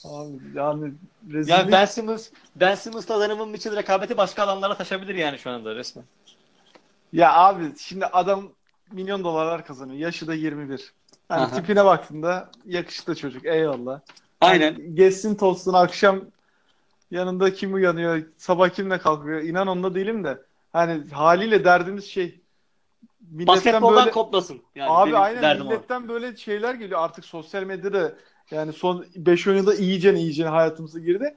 Abi yani rezillik. yani Ben Simmons Ben Simmons'la Donovan Mitchell rekabeti başka alanlara taşabilir yani şu anda resmen. Ya abi şimdi adam milyon dolarlar kazanıyor. Yaşı da 21. Hani Aha. tipine baktığında yakışıklı çocuk. Eyvallah. Aynen. Hani gezsin tozsun akşam yanında kim uyanıyor, sabah kimle kalkıyor. İnan onda değilim de. Hani haliyle derdimiz şey. Milletten Basketboldan böyle koplasın. Yani abi aynen milletten böyle şeyler geliyor artık sosyal medyada. Yani son 5 yılda iyice iyice hayatımıza girdi.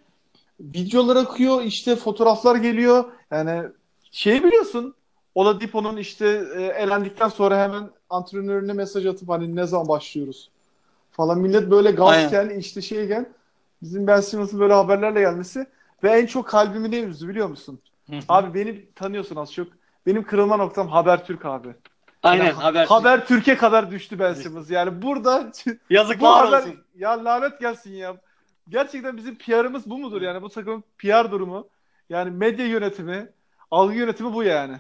Videolar akıyor, işte fotoğraflar geliyor. Yani şey biliyorsun. Oladipo'nun işte e, elendikten sonra hemen antrenörüne mesaj atıp hani ne zaman başlıyoruz falan. Millet böyle gazken işte şeyken bizim Ben Simmons'ın böyle haberlerle gelmesi ve en çok kalbimi ne üzdü biliyor musun? Abi beni tanıyorsun az çok. Benim kırılma noktam Habertürk abi. Aynen Yani haber. Haber Türkiye kadar düştü Ben Simmons. Yani burada bu Yazıklar haber olsun. ya lanet gelsin ya. Gerçekten bizim PR'ımız bu mudur yani bu takımın PR durumu? Yani medya yönetimi, algı yönetimi bu yani.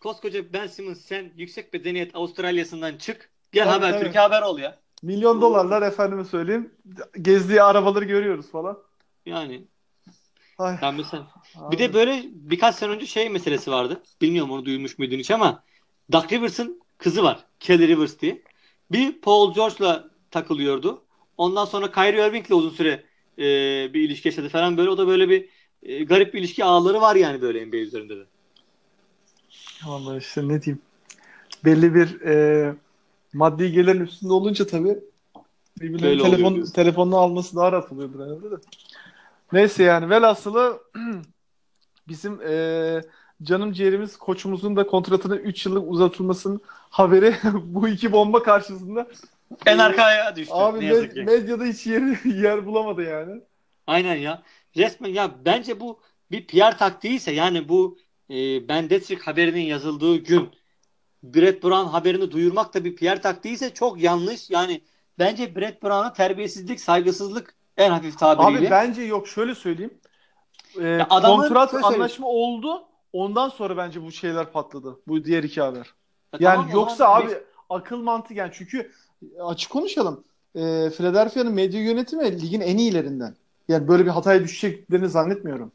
Koskoca Ben Simmons sen yüksek bedeniyet Avustralya'sından çık. Gel Tabii, haber tabii. Türkiye haber ol ya. Milyon dolarlar efendime söyleyeyim. Gezdiği arabaları görüyoruz falan. Yani Ay, ben mesela abi. bir de böyle birkaç sene önce şey meselesi vardı. Bilmiyorum onu duymuş muydun hiç ama Doug Rivers'ın kızı var. Kelly Rivers diye. Bir Paul George'la takılıyordu. Ondan sonra Kyrie Irving'le uzun süre e, bir ilişki yaşadı falan böyle. O da böyle bir e, garip bir ilişki ağları var yani böyle NBA üzerinde de. Vallahi işte ne diyeyim. Belli bir e, maddi gelirin üstünde olunca tabii birbirlerinin telefon, telefonunu alması daha rahat oluyordur herhalde de. Neyse yani velhasılı bizim e, canım ciğerimiz koçumuzun da kontratını 3 yıllık uzatılmasının haberi bu iki bomba karşısında en arkaya düştü. Abi med- medyada hiç yer, yer bulamadı yani. Aynen ya. Resmen ya bence bu bir PR taktiği ise yani bu e, Ben Detrick haberinin yazıldığı gün Brett Brown haberini duyurmak da bir PR taktiği ise çok yanlış. Yani bence Brett Brown'a terbiyesizlik, saygısızlık en hafif tabiriyle. Abi bence yok şöyle söyleyeyim. Ee, kontrat anlaşma oldu. Ondan sonra bence bu şeyler patladı. Bu diğer iki haber. Ya yani tamam, yoksa abi bir... akıl mantık yani çünkü açık konuşalım. E, Philadelphia'nın medya yönetimi ligin en iyilerinden. Yani böyle bir hataya düşeceklerini zannetmiyorum.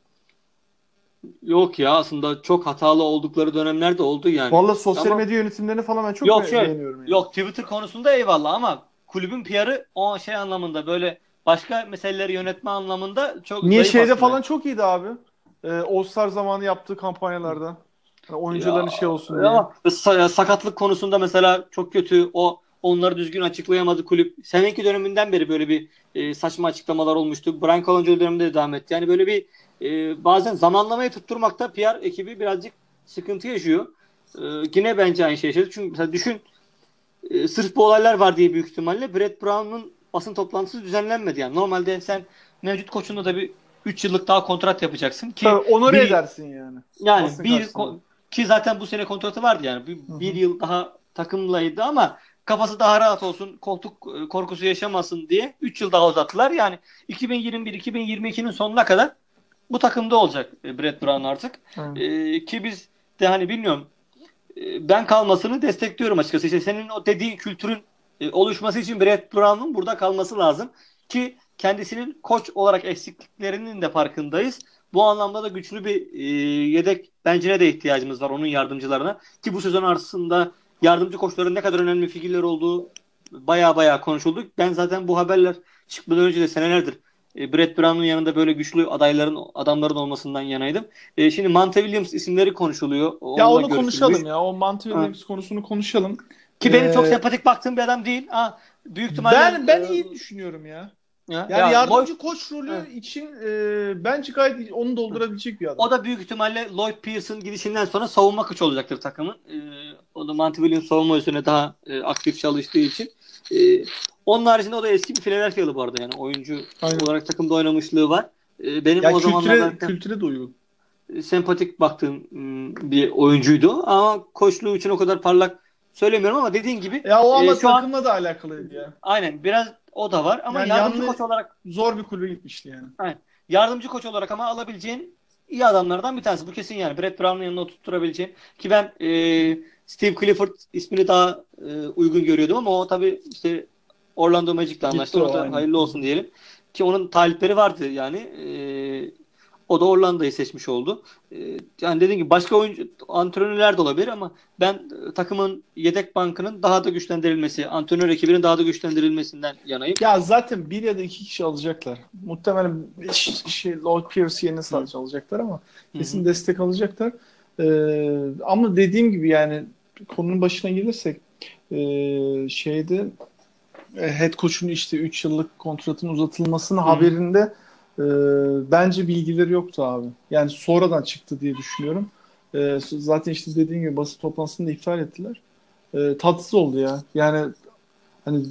Yok ya aslında çok hatalı oldukları dönemler de oldu yani. Valla sosyal ama... medya yönetimlerini falan ben çok yok, şey, beğeniyorum. Yani. Yok Twitter konusunda eyvallah ama kulübün PR'ı o şey anlamında böyle başka meseleleri yönetme anlamında çok Niye şeyde aslında. falan çok iyiydi abi. Ee, All Star zamanı yaptığı kampanyalarda. Yani oyuncuların ya, şey olsun diye. Ya, sakatlık konusunda mesela çok kötü. O onları düzgün açıklayamadı kulüp. Seninki döneminden beri böyle bir e, saçma açıklamalar olmuştu. Brian Colangelo döneminde de devam etti. Yani böyle bir e, bazen zamanlamayı tutturmakta PR ekibi birazcık sıkıntı yaşıyor. E, yine bence aynı şey yaşadı. Çünkü mesela düşün e, sırf bu olaylar var diye büyük ihtimalle Brett Brown'un basın toplantısı düzenlenmedi. Yani normalde sen mevcut koçunla da bir 3 yıllık daha kontrat yapacaksın ki Tabii, onore bir, edersin yani. Yani basın bir ki zaten bu sene kontratı vardı yani. Bir, bir yıl daha takımlaydı ama kafası daha rahat olsun, koltuk e, korkusu yaşamasın diye 3 yıl daha uzattılar. Yani 2021-2022'nin sonuna kadar bu takımda olacak e, Brett Brown artık. Ee, ki biz de hani bilmiyorum e, ben kalmasını destekliyorum açıkçası. İşte senin o dediğin kültürün oluşması için Brett Brown'un burada kalması lazım. Ki kendisinin koç olarak eksikliklerinin de farkındayız. Bu anlamda da güçlü bir e, yedek bencine de ihtiyacımız var onun yardımcılarına. Ki bu sezon arasında yardımcı koçların ne kadar önemli figürler olduğu baya baya konuşuldu. Ben zaten bu haberler çıkmadan önce de senelerdir e, Brett Brown'un yanında böyle güçlü adayların adamların olmasından yanaydım. E, şimdi Monte Williams isimleri konuşuluyor. Onunla ya onu konuşalım ya. O Monte Williams ha. konusunu konuşalım. Ki ee... benim çok sempatik baktığım bir adam değil. Ha, büyük ihtimalle Ben ben e, iyi düşünüyorum ya. Ya, yani ya, yardımcı Lloyd, koç rolü evet. için e, bence gayet onu doldurabilecek bir adam. O da büyük ihtimalle Lloyd Pearson gidişinden sonra savunma koç olacaktır takımın. E, o da Monty Williams savunma üzerine daha e, aktif çalıştığı için. E, onun haricinde o da eski bir Philadelphia'lı bu arada yani oyuncu Aynen. olarak takımda oynamışlığı var. E, benim ya o kültüre, zamanlarda kültüre de uygun. Sempatik baktığım bir oyuncuydu ama koçluğu için o kadar parlak söylemiyorum ama dediğin gibi. Ya o ama e, takımla an, da alakalıydı ya. Aynen biraz o da var ama yani yardımcı koç olarak zor bir kulübe gitmişti yani. Aynen. Yardımcı koç olarak ama alabileceğin iyi adamlardan bir tanesi. Bu kesin yani. Brett Brown'un yanına tutturabileceğin. Ki ben e, Steve Clifford ismini daha e, uygun görüyordum ama o tabii işte Orlando Magic'le anlaştı. O, hayırlı olsun diyelim. Ki onun talipleri vardı yani. E, o da Orlando'yu seçmiş oldu. Ee, yani dediğim gibi başka oyuncu antrenörler de olabilir ama ben e, takımın yedek bankının daha da güçlendirilmesi, antrenör ekibinin daha da güçlendirilmesinden yanayım. Ya zaten bir ya da iki kişi alacaklar. Muhtemelen şey, Lloyd Pierce yerine sadece alacaklar ama kesin Hı-hı. destek alacaklar. Ee, ama dediğim gibi yani konunun başına gelirsek e, şeyde e, head coach'un işte 3 yıllık kontratın uzatılmasının Hı-hı. haberinde e, bence bilgileri yoktu abi. Yani sonradan çıktı diye düşünüyorum. E, zaten işte dediğim gibi basın toplantısını da iptal ettiler. E, tatsız oldu ya. Yani hani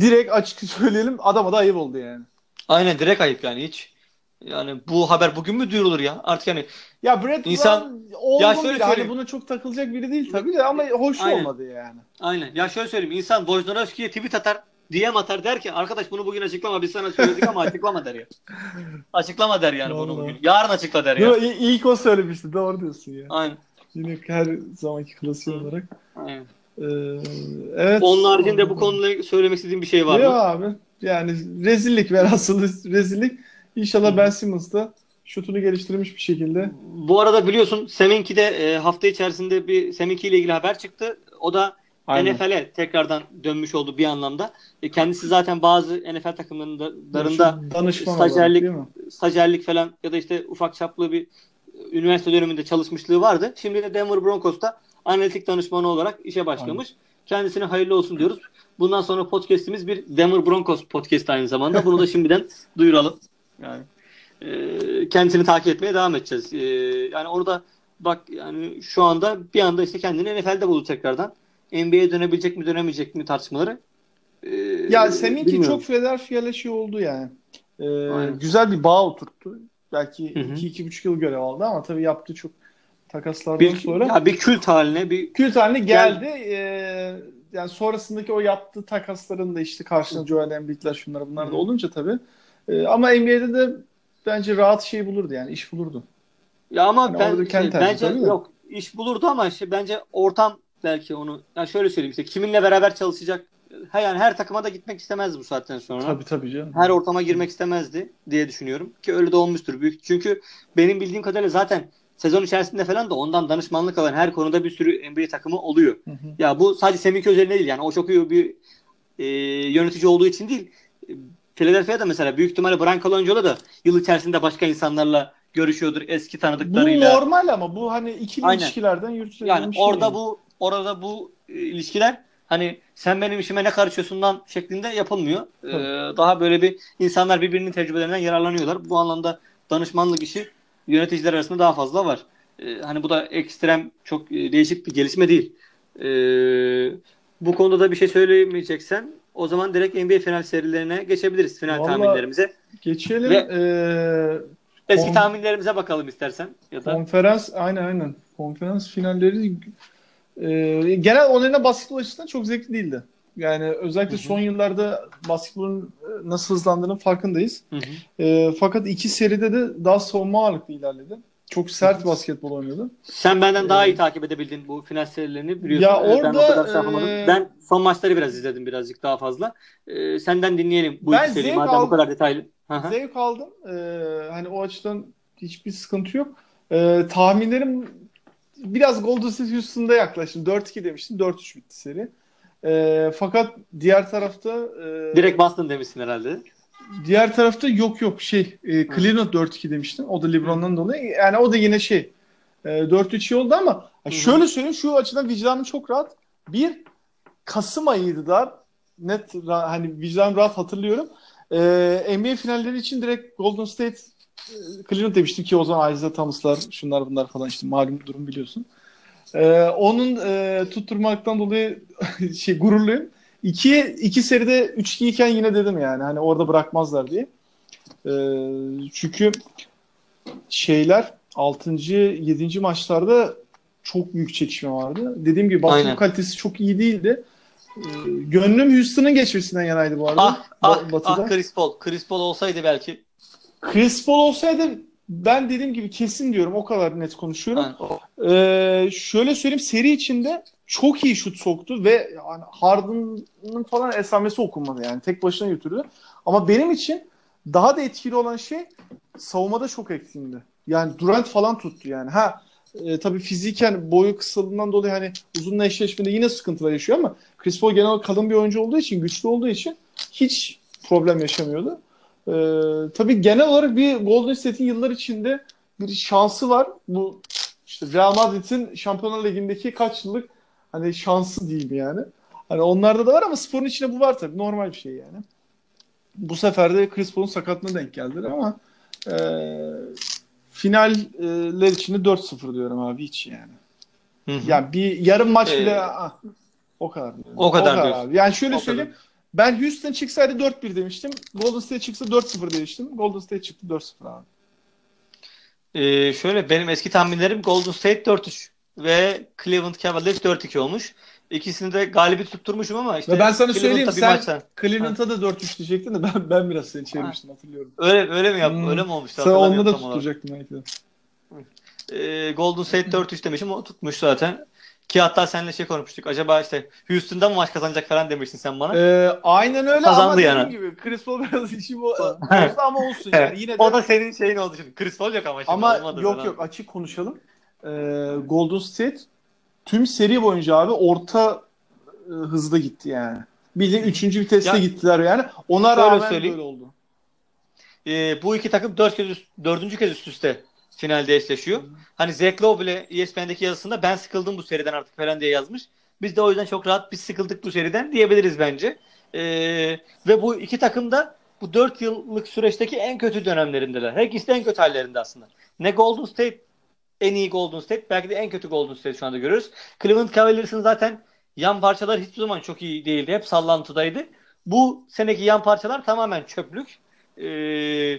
direkt açık söyleyelim adama da ayıp oldu yani. Aynen direkt ayıp yani hiç. Yani bu haber bugün mü duyurulur ya? Artık yani ya Brett insan ya şöyle biri. Hani buna çok takılacak biri değil tabii de ama hoş Aynen. olmadı yani. Aynen. Ya şöyle söyleyeyim. İnsan Wojnarowski'ye tweet atar. DM atar der ki arkadaş bunu bugün açıklama biz sana söyledik ama açıklama der ya. Açıklama der yani bunu bugün. Yarın açıkla der ya. Yo, ilk o söylemişti doğru diyorsun ya. Aynen. Yine her zamanki klasiği olarak. Aynen. Ee, evet. Onun haricinde bu konuda söylemek istediğim bir şey var Yok mı? abi. Yani rezillik ver asıl rezillik. İnşallah Ben Simmons da şutunu geliştirmiş bir şekilde. Bu arada biliyorsun Seminki de e, hafta içerisinde bir Seminki ile ilgili haber çıktı. O da Aynen. NFL'e tekrardan dönmüş oldu bir anlamda. E, kendisi zaten bazı NFL takımlarında stajyerlik- stajyerlik falan ya da işte ufak çaplı bir üniversite döneminde çalışmışlığı vardı. Şimdi de Denver Broncos'ta analitik danışmanı olarak işe başlamış. Kendisine hayırlı olsun diyoruz. Bundan sonra podcast'imiz bir Denver Broncos podcast aynı zamanda. Bunu da şimdiden duyuralım. Yani e, kendisini takip etmeye devam edeceğiz. E, yani orada bak yani şu anda bir anda işte kendini NFL'de buldu tekrardan. NBA'ye dönebilecek mi dönemeyecek mi tartışmaları. E, Ya seninki bilmiyorum. çok Philadelphia'lı şey oldu yani. Ee, Aynen. güzel bir bağ oturttu. Belki Hı hı. 2-2,5 yıl görev aldı ama tabii yaptığı çok takaslardan bir, sonra ya bir kült haline bir kült haline geldi. Ee, yani sonrasındaki o yaptığı takasların da işte karşına Joel Embiid'ler şunlar bunlar Hı da olunca tabii. Ee, ama NBA'de de bence rahat şey bulurdu yani iş bulurdu. Ya ama Yani ben şey, bence yok iş bulurdu ama işte bence ortam belki onu yani şöyle söyleyeyim işte kiminle beraber çalışacak ha yani her takıma da gitmek istemezdi bu saatten sonra. Tabii tabii canım. Her ortama girmek istemezdi diye düşünüyorum ki öyle de olmuştur büyük. Çünkü benim bildiğim kadarıyla zaten sezon içerisinde falan da ondan danışmanlık alan her konuda bir sürü NBA takımı oluyor. Hı hı. Ya bu sadece Semih özelinde değil yani o çok iyi bir e, yönetici olduğu için değil. Philadelphia'da mesela büyük ihtimalle Brian Colangelo da yıl içerisinde başka insanlarla görüşüyordur eski Bu tanıdıklarıyla. normal ama bu hani ikili Aynen. ilişkilerden yürütülen Yani bir şey. orada yani. bu orada bu e, ilişkiler hani sen benim işime ne karışıyorsundan şeklinde yapılmıyor. Ee, daha böyle bir insanlar birbirinin tecrübelerinden yararlanıyorlar. Bu anlamda danışmanlık işi yöneticiler arasında daha fazla var. Ee, hani bu da ekstrem çok e, değişik bir gelişme değil. Ee, bu konuda da bir şey söylemeyeceksen o zaman direkt NBA final serilerine geçebiliriz. Final Vallahi- tahminlerimize. Geçelim. Ve- Ee, Eski tahminlerimize bakalım istersen. Ya da Konferans aynen aynen. Konferans finalleri e, genel onlarına basketbol açısından çok zevkli değildi. Yani özellikle Hı hı. son yıllarda basketbolun e, nasıl hızlandığının farkındayız. Hı hı. E, fakat iki seride de daha savunma ağırlıklı ilerledi. Çok sert basketbol oynuyordu. Sen benden daha Ee, iyi takip edebildin bu final serilerini biliyorsun. Ya Ee, ben orada, o kadar şey yapamadım. e, Ben son maçları biraz izledim birazcık daha fazla. Ee, senden dinleyelim bu Ben iki seriyi madem bu aldım. kadar detaylı. Hı hı. Zevk aldım. E, hani o açıdan hiçbir sıkıntı yok. E, tahminlerim biraz Golden State Houston'da yaklaştım. 4-2 demiştim. 4-3 bitti seri. E, fakat diğer tarafta e, Direkt Boston demişsin herhalde. Diğer tarafta yok yok şey e, Cleveland 4-2 demiştim. O da LeBron'dan dolayı. Yani o da yine şey e, 4-3 iyi oldu ama Hı şöyle söyleyeyim şu açıdan vicdanım çok rahat. Bir Kasım ayıydı da net hani vicdanım rahat hatırlıyorum. E, NBA finalleri için direkt Golden State Cleveland demiştim ki o zaman Isaiah Thomas'lar şunlar bunlar falan işte malum durum biliyorsun. E, onun e, tutturmaktan dolayı şey gururluyum. İki, iki seride 3-2 iken yine dedim yani hani orada bırakmazlar diye. Ee, çünkü şeyler 6. 7. maçlarda çok büyük çekişme vardı. Dediğim gibi Aynen. kalitesi çok iyi değildi. Ee, gönlüm Houston'ın geçmesinden yanaydı bu arada. Ah, ah, Batı'da. ah Chris Paul. Chris Paul olsaydı belki. Chris Paul olsaydı ben dediğim gibi kesin diyorum. O kadar net konuşuyorum. Ee, şöyle söyleyeyim seri içinde çok iyi şut soktu ve yani Harden'ın falan esamesi okunmadı yani. Tek başına götürdü. Ama benim için daha da etkili olan şey savunmada çok ektiğimdi. Yani Durant falan tuttu yani. Ha e, tabii fiziken boyu kısalığından dolayı hani uzunla eşleşmede yine sıkıntılar yaşıyor ama Chris Paul genel kalın bir oyuncu olduğu için, güçlü olduğu için hiç problem yaşamıyordu. Ee, tabii genel olarak bir Golden State'in yıllar içinde bir şansı var. Bu işte Real Madrid'in Şampiyonlar Ligi'ndeki kaç yıllık hani şansı diyeyim yani. Hani onlarda da var ama sporun içinde bu var tabii. Normal bir şey yani. Bu sefer de Chris Paul'un sakatlığına denk geldiler ama e, finaller içinde 4-0 diyorum abi hiç yani. Hı hı. Yani bir yarım maç Ee, bile ah, o kadar diyorum. o kadar diyorsun. abi. Yani şöyle O söyleyeyim. Ben Houston çıksaydı 4-1 demiştim. Golden State çıksa 4-0 demiştim. Golden State çıktı 4-0 abi. Ee, şöyle benim eski tahminlerim Golden State 4-3 ve Cleveland Cavaliers 4-2 olmuş. İkisini de galibi tutturmuşum ama işte Ve ben sana söyleyeyim sen maçta- Cleveland'a da 4-3 diyecektin de ben, ben biraz seni çevirmiştim hatırlıyorum. öyle öyle mi yap? Hmm. Öyle mi olmuştu? Sen onunla da tutturacaktın belki de. Ee, Golden State 4-3 demişim o tutmuş zaten. Ki hatta seninle şey konuşmuştuk. Acaba işte Houston'da mı maç kazanacak falan demiştin sen bana. Ee, aynen öyle Kazandı ama dediğim yani. gibi Chris Paul biraz işi bu ama olsun yani. Yine de o da senin şeyin oldu şimdi. Chris Paul yok ama şimdi Ama olmadı yok falan. yok açık konuşalım. Ee, Golden State tüm seri boyunca abi orta e, hızlı gitti yani. Bildiğin üçüncü viteste Ya- gittiler yani. Ona rağmen söyleyeyim. böyle oldu. Ee, bu iki takım dört kez üst- dördüncü kez üst üste finalde eşleşiyor. Hani Zach Lowe bile ESPN'deki yazısında ben sıkıldım bu seriden artık falan diye yazmış. Biz de o yüzden çok rahat biz sıkıldık bu seriden diyebiliriz bence. Ee, ve bu iki takım da bu dört yıllık süreçteki en kötü dönemlerindeler. Her ikisi de en kötü hallerinde aslında. Ne Golden State en iyi Golden State belki de en kötü Golden State şu anda görüyoruz. Cleveland Cavaliers'ın zaten yan parçalar hiçbir zaman çok iyi değildi. Hep sallantıdaydı. Bu seneki yan parçalar tamamen çöplük. Ee,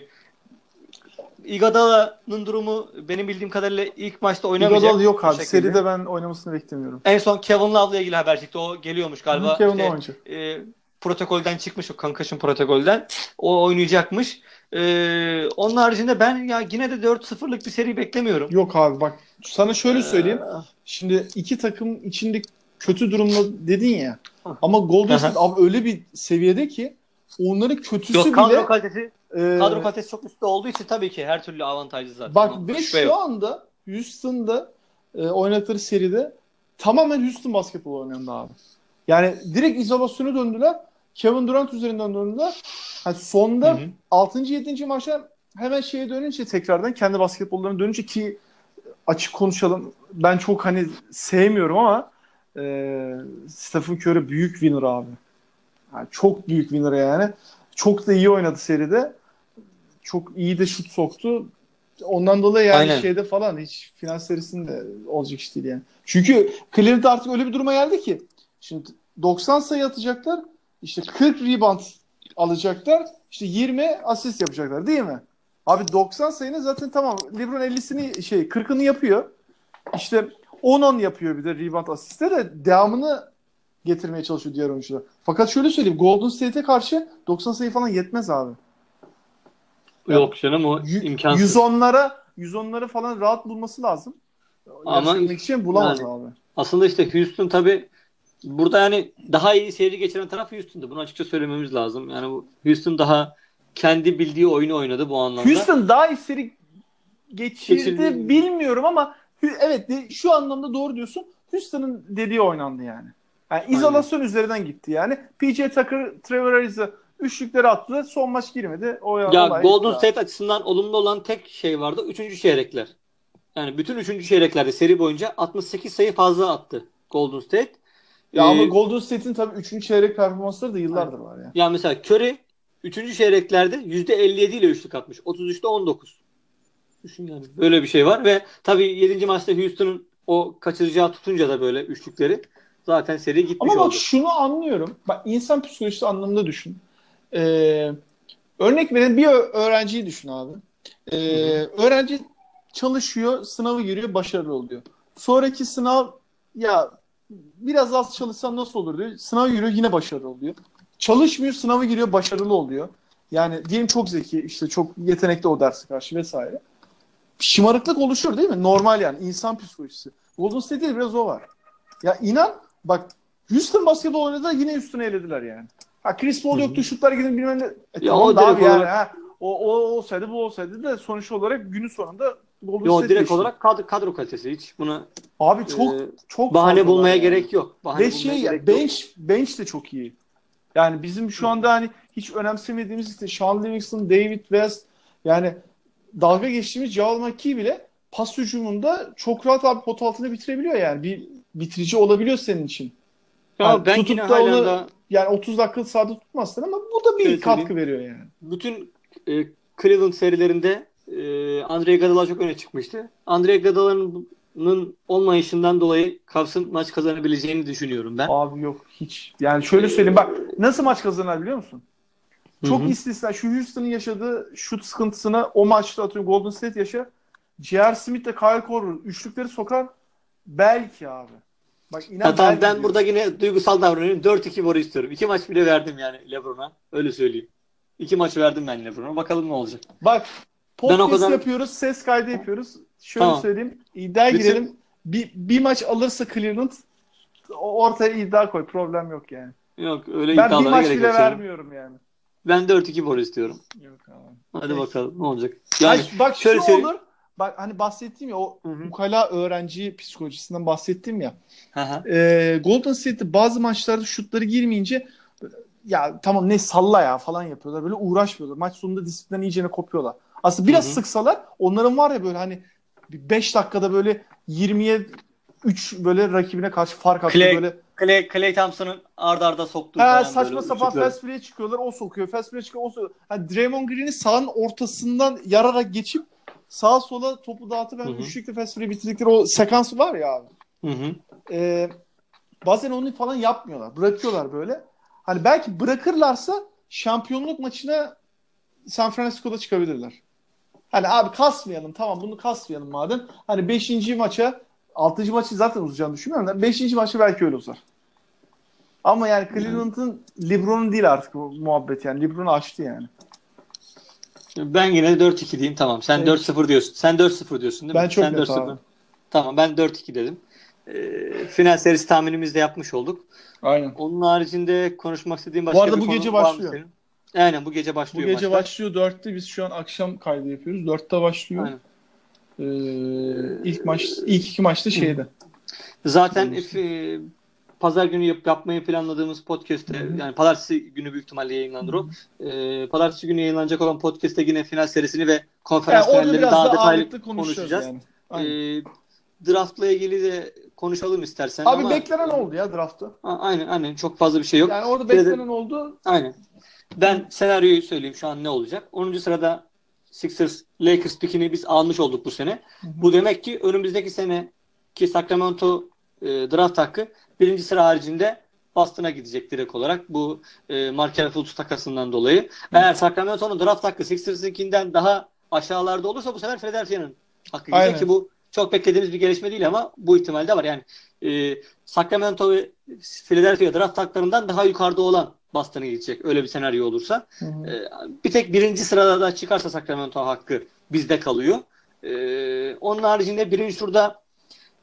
Iguodala'nın durumu benim bildiğim kadarıyla ilk maçta oynamayacak. Iguodala yok abi. şekilde. Seride ben oynamasını beklemiyorum. En son Kevin Love'la ilgili haber çıktı. O geliyormuş galiba. Kevin İşte, oynayacak. e, protokolden çıkmış o concussion protokolden. O oynayacakmış. Ee, onun haricinde ben ya yine de 4-0'lık bir seri beklemiyorum. Yok abi bak sana şöyle Ee, söyleyeyim. Şimdi iki takım içinde kötü durumda dedin ya. Hı. Ama Golden. State abi öyle bir seviyede ki onların kötüsü Yok kadro bile kalitesi e, kadro kalitesi çok üstte olduğu için tabii ki her türlü avantajlı zaten. bak ve şu yok. anda Houston'da e, oynadıkları seride tamamen Houston basketbol oynayan abi. Yani direkt izolasyona döndüler. Kevin Durant üzerinden döndüler. Yani sonda Hı hı. 6. 7. maçta hemen şeye dönünce tekrardan kendi basketbollarına dönünce ki açık konuşalım. Ben çok hani sevmiyorum ama e, Stephen Curry büyük winner abi. Yani çok büyük winner yani. Çok da iyi oynadı seride. Çok iyi de şut soktu. Ondan dolayı yani Aynen. şeyde falan hiç final serisinde olacak iş değil yani. Çünkü Cleveland artık öyle bir duruma geldi ki şimdi 90 sayı atacaklar. işte 40 rebound alacaklar. işte 20 asist yapacaklar değil mi? Abi 90 sayının zaten tamam LeBron 50'sini şey 40'ını yapıyor. İşte 10-10 yapıyor bir de rebound asiste de devamını getirmeye çalışıyor diğer oyuncular. Fakat şöyle söyleyeyim Golden State'e karşı 90 sayı falan yetmez abi. Yok canım o imkansız. 110'lara 110'ları falan rahat bulması lazım. Ama için bulamaz yani- abi. Aslında işte Houston tabii burada yani daha iyi seyirci geçiren taraf Houston'dı. Bunu açıkça söylememiz lazım. Yani bu Houston daha kendi bildiği oyunu oynadı bu anlamda. Houston daha iyi seri geçirdi Geçirdi. bilmiyorum ama evet şu anlamda doğru diyorsun. Houston'ın dediği oynandı yani. Yani izolasyon üzerinden gitti yani. PJ Tucker, Trevor Ariza üçlükleri attı. Son maç girmedi. O Ya Golden. State açısından olumlu olan tek şey vardı. Üçüncü çeyrekler. Yani bütün üçüncü çeyreklerde seri boyunca 68 sayı fazla attı Golden State. Ya Ee, ama Golden State'in tabii 3. çeyrek performansları da yıllardır var ya. Ya mesela Curry 3. çeyreklerde %57 ile üçlük atmış. 33'te 19. Düşün yani. Böyle bir şey var ve tabii 7. maçta Houston'un o kaçıracağı tutunca da böyle üçlükleri zaten seri gitmiş Ama bak oldu. şunu anlıyorum. Bak insan psikolojisi anlamında düşün. Ee, örnek verelim bir öğrenciyi düşün abi. Ee, öğrenci çalışıyor, sınavı giriyor, başarılı oluyor. Sonraki sınav ya biraz az çalışsam nasıl olur diyor. Sınav giriyor yine başarılı oluyor. Çalışmıyor, sınavı giriyor, başarılı oluyor. Yani diyelim çok zeki, işte çok yetenekli o derse karşı vesaire. Şımarıklık oluşur değil mi? Normal yani insan psikolojisi. Golden State'de biraz o var. Ya inan bak Houston basketbol oynadılar yine Houston'ı elediler yani. Ha Chris Paul yoktu şutlar gidin bilmem ne. E, Ya tamam o da abi direkt yani olarak- ha. O, o olsaydı bu olsaydı da sonuç olarak günün sonunda Golden Yo State direkt geçti. olarak kadro, kadro kalitesi hiç buna Abi çok e, çok bahane bulmaya yani. gerek yok. Bahane Ve şey ya gerek yok. bench bench de çok iyi. Yani bizim şu anda hani hiç önemsemediğimiz işte Sean Livingston, David West yani dalga geçtiğimiz Javal McKee bile pas hücumunda çok rahat abi pot altını bitirebiliyor yani. Bir bitirici olabiliyor senin için. Ya Yani ben tutup yine da halen onu- daha Yani 30 dakika sahada tutmazsın ama bu da bir Şöyle katkı veriyor yani. bütün e, Cleveland serilerinde e, Andre Iguodala çok öne çıkmıştı. Andre Iguodala'nın olmayışından dolayı Cavs'ın maç kazanabileceğini düşünüyorum ben. Abi yok hiç. Yani şöyle söyleyeyim bak nasıl maç kazanır biliyor musun? Çok Hı hı. istisna. Şu Houston'ın yaşadığı şut sıkıntısını o maçta atıyorum Golden State yaşa. J.R. Smith ile Kyle Korver üçlükleri sokar. Belki abi. Bak inan belki ben diyorum. burada yine duygusal davranıyorum. 4-2 boru istiyorum. İki maç bile verdim yani LeBron'a. Öyle söyleyeyim. İki maç verdim ben LeBron'a. Bakalım ne olacak. Bak Ben podcast kadar- yapıyoruz. Ses kaydı yapıyoruz. Şöyle Tamam. söyleyeyim. iddiaya Bütün- girelim. Bir, bir maç alırsa Cleveland ortaya iddia koy. Problem yok yani. Yok öyle Ben bir iddialara maç gerek bile yok. senin. vermiyorum yani. Ben 4-2 boru istiyorum. Yok abi. Hadi Peki. bakalım ne olacak. Yani Ay, bak şöyle şu söyleyeyim. olur. Bak hani bahsettiğim ya o Hı hı. ukala öğrenci psikolojisinden bahsettim ya. Hı hı. Ee, Golden State'de bazı maçlarda şutları girmeyince ya tamam ne salla ya falan yapıyorlar. Böyle uğraşmıyorlar. Maç sonunda disiplinden iyicene kopuyorlar. Aslında biraz Hı hı. sıksalar onların var ya böyle hani 5 dakikada böyle 20'ye 3 böyle rakibine karşı fark attı Clay- böyle. Clay, Clay Thompson'ın arda arda soktuğu falan saçma sapan fast break'e çıkıyorlar. O sokuyor. Fast break'e çıkıyor. O sokuyor. Hani Draymond Green'i sahanın ortasından yararak geçip sağa sola topu dağıtıp hı. üçlükle fast break'e bitirdikleri o sekans var ya abi. Hı hı. Ee, bazen onu falan yapmıyorlar. Bırakıyorlar böyle. Hani belki bırakırlarsa şampiyonluk maçına San Francisco'da çıkabilirler. Hani abi kasmayalım tamam bunu kasmayalım madem. Hani 5. maça 6. maçı zaten uzayacağını düşünmüyorum da 5. maçı belki öyle uzar. Ama yani Cleveland'ın LeBron'un değil artık bu muhabbet yani. LeBron'u açtı yani. Ben yine de 4-2 diyeyim tamam. Sen Peki. 4-0 diyorsun. Sen 4-0 diyorsun değil mi? Ben çok Sen net 4-0. abi. Tamam ben 4-2 dedim. Ee, final serisi tahminimizi de yapmış olduk. Aynen. Onun haricinde konuşmak istediğim başka arada bir bu konu gece var mı başlıyor. senin? Aynen bu gece Bu başlıyor gece maçlar. başlıyor 4'te biz şu an akşam kaydı yapıyoruz. 4'te başlıyor. Aynen. Ee, ilk maç ilk iki maçta şeyde. Zaten e, pazar günü yap, yapmayı planladığımız podcast'te Hı hı. yani pazartesi günü büyük ihtimalle yayınlanır o. E, pazartesi günü yayınlanacak olan podcast'te yine final serisini ve Yani konferans orada finalleri daha daha detaylı konuşacağız, yani. Aynen. E, draft'la ilgili de konuşalım istersen Abi ama beklenen oldu ya draftta. A- aynen aynen çok fazla bir şey yok. Yani orada de- beklenen oldu. Aynen. Ben senaryoyu söyleyeyim şu an ne olacak. 10. sırada Sixers Lakers pikini biz almış olduk bu sene. hı. Bu demek ki önümüzdeki sene ki Sacramento e, draft hakkı birinci sıra haricinde Boston'a gidecek direkt olarak bu e, Markel Fultz takasından dolayı. Eğer Sacramento'nun draft hakkı Sixers'ınkinden daha aşağılarda olursa bu sefer Philadelphia'nın hakkı gidecek Aynen. ki bu çok beklediğimiz bir gelişme değil ama bu ihtimal de var. Yani e, Sacramento ve Philadelphia draft haklarından daha yukarıda olan Boston'a gidecek. Öyle bir senaryo olursa. Hı hı. Ee, bir tek birinci sırada da çıkarsa Sacramento hakkı bizde kalıyor. Ee, onun haricinde birinci turda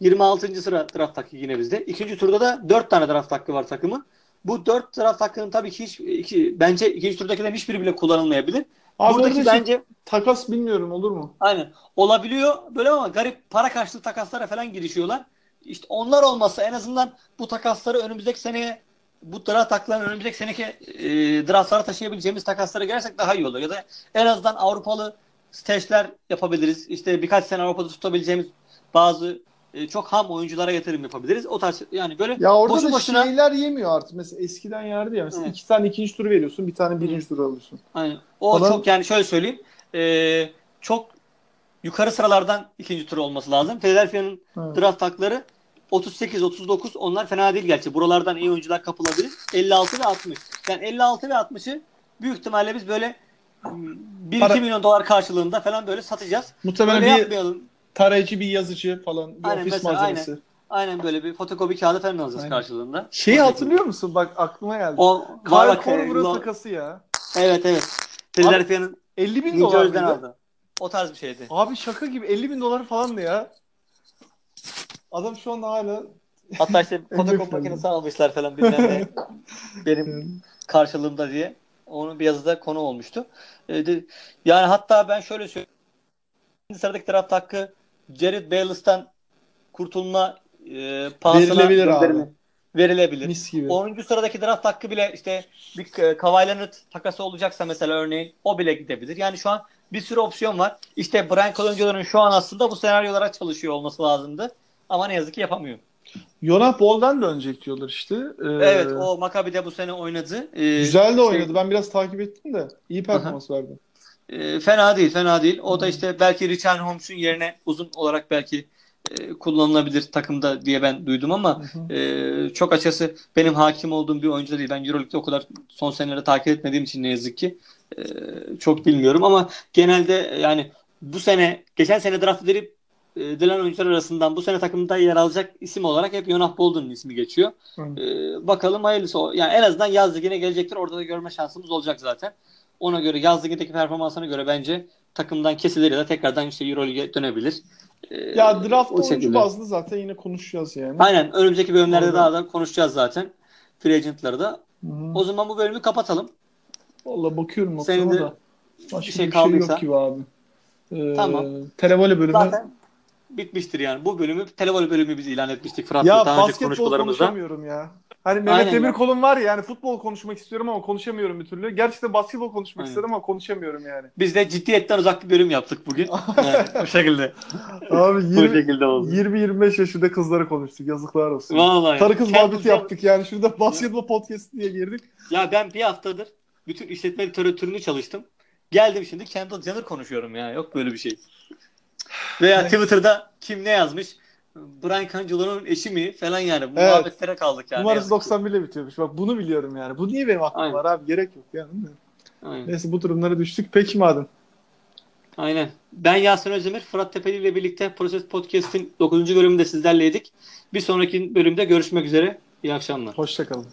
26. sıra draft hakkı yine bizde. İkinci turda da 4 tane draft hakkı var takımın. Bu 4 draft hakkının tabii ki hiç, iki, bence ikinci turdakilerin hiçbiri bile kullanılmayabilir. Abi Buradaki bence takas bilmiyorum olur mu? aynen olabiliyor böyle ama garip para karşılığı takaslara falan girişiyorlar. İşte onlar olmasa en azından bu takasları önümüzdeki seneye bu draft haklarını önümüzdeki seneki e, draftlara taşıyabileceğimiz takaslara girersek daha iyi olur. Ya da en azından Avrupalı stage'ler yapabiliriz. İşte birkaç sene Avrupa'da tutabileceğimiz bazı e, çok ham oyunculara yatırım yapabiliriz. O tarz yani böyle Ya orada boşu da boşuna şeyler yemiyor artık. Mesela eskiden yerdi ya. Mesela Evet. iki tane ikinci turu veriyorsun. Bir tane birinci turu alıyorsun. Aynen. O Falan- çok yani şöyle söyleyeyim. e, çok yukarı sıralardan ikinci tur olması lazım. Philadelphia'nın Evet. draft hakları 38 39 onlar fena değil gerçi. Buralardan iyi oyuncular kapılabilir. 56 ve 60. Yani 56 ve 60'ı büyük ihtimalle biz böyle 1-2 Para- milyon dolar karşılığında falan böyle satacağız. Muhtemelen Böyle bir yapmayalım. Tarayıcı, bir yazıcı falan. Bir Aynen, ofis mesela, malzemesi. Aynen böyle bir fotokopi kağıdı falan alacağız Aynen. karşılığında. Şeyi hatırlıyor musun? Bak aklıma geldi. O Korver'ın e, takası ya. Evet evet. Philadelphia'nın 50 bin dolar mıydı? aldı. O tarz bir şeydi. Abi şaka gibi 50 bin dolar falandı ya. Adam şu anda hala Hatta işte fotokopi Öyle makinesi almışlar falan bilmem ne. Benim karşılığımda diye. Onun bir yazıda konu olmuştu. Ee, yani hatta ben şöyle söyleyeyim. Sıradaki draft hakkı Jared Bayless'tan kurtulma e, pahasına Verilebilir abi. Verilebilir. mis gibi. 10. sıradaki draft hakkı bile işte bir e, Kawhi Leonard takası olacaksa mesela örneğin o bile gidebilir. Yani şu an bir sürü opsiyon var. İşte Brian Colangio'ların şu an aslında bu senaryolara çalışıyor olması lazımdı. Ama ne yazık ki yapamıyor. Yonah Bol'dan dönecek diyorlar işte. Ee, Evet o Maccabi'de bu sene oynadı. Ee, Güzel de şey- oynadı. Ben biraz takip ettim de. iyi performans verdi. E, fena değil fena değil. O da işte belki Richard Holmes'un yerine uzun olarak belki e, kullanılabilir takımda diye ben duydum ama e, çok açısı benim hakim olduğum bir oyuncu değil. Ben Euroleague'de o kadar son senelerde takip etmediğim için ne yazık ki e, çok bilmiyorum ama genelde yani bu sene geçen sene draft edilip e, edilen oyuncular arasından bu sene takımda yer alacak isim olarak hep Jonah Bolden'ın ismi geçiyor. Hı. Ee, bakalım hayırlısı. Yani en azından yaz ligine gelecektir. Orada da görme şansımız olacak zaten. Ona göre yaz ligindeki performansına göre bence takımdan kesilir ya da tekrardan işte Euroleague'e dönebilir. Ee, Ya draft o oyuncu şekilde. bazlı zaten yine konuşacağız yani. Aynen. Önümüzdeki bölümlerde Orada. daha da konuşacağız zaten. Free agent'ları da. Hı hı. O zaman bu bölümü kapatalım. Valla bakıyorum Senin de da. Başka bir şey bir şey kaldıysa. yok gibi abi. Ee, Tamam. Televole bölümü. Zaten bitmiştir yani. Bu bölümü televol bölümü biz ilan etmiştik Fırat'la Ya daha önce basketbol konuşmalarımızda. konuşamıyorum ya. Hani Mehmet ya. Demirkol'un var ya yani futbol konuşmak istiyorum ama konuşamıyorum bir türlü. Gerçekten basketbol konuşmak Aynen. istedim ama konuşamıyorum yani. Biz de ciddiyetten uzak bir bölüm yaptık bugün. Yani bu şekilde. Abi bu 20 şekilde oldu. 20-25 yaşında kızları konuştuk. Yazıklar olsun. Vallahi. Karı kız muhabbeti yaptık yani. Şurada basketbol podcast diye girdik. Ya ben bir haftadır bütün işletme literatürünü çalıştım. Geldim şimdi Kendall Jenner konuşuyorum ya. Yok böyle bir şey. Veya Twitter'da kim ne yazmış? Brian Cangelo'nun eşi mi falan yani. Bu Evet. muhabbetlere kaldık yani. Numarası Yazık. 91 ile bitiyormuş. Bak bunu biliyorum yani. Bu niye benim aklım Aynen. var abi? Gerek yok yani. Aynen. Neyse bu durumlara düştük. Peki madem. Aynen. Ben Yasin Özdemir, Fırat Tepeli ile birlikte Proses Podcast'in 9. bölümünde sizlerleydik. Bir sonraki bölümde görüşmek üzere. İyi akşamlar. Hoşçakalın.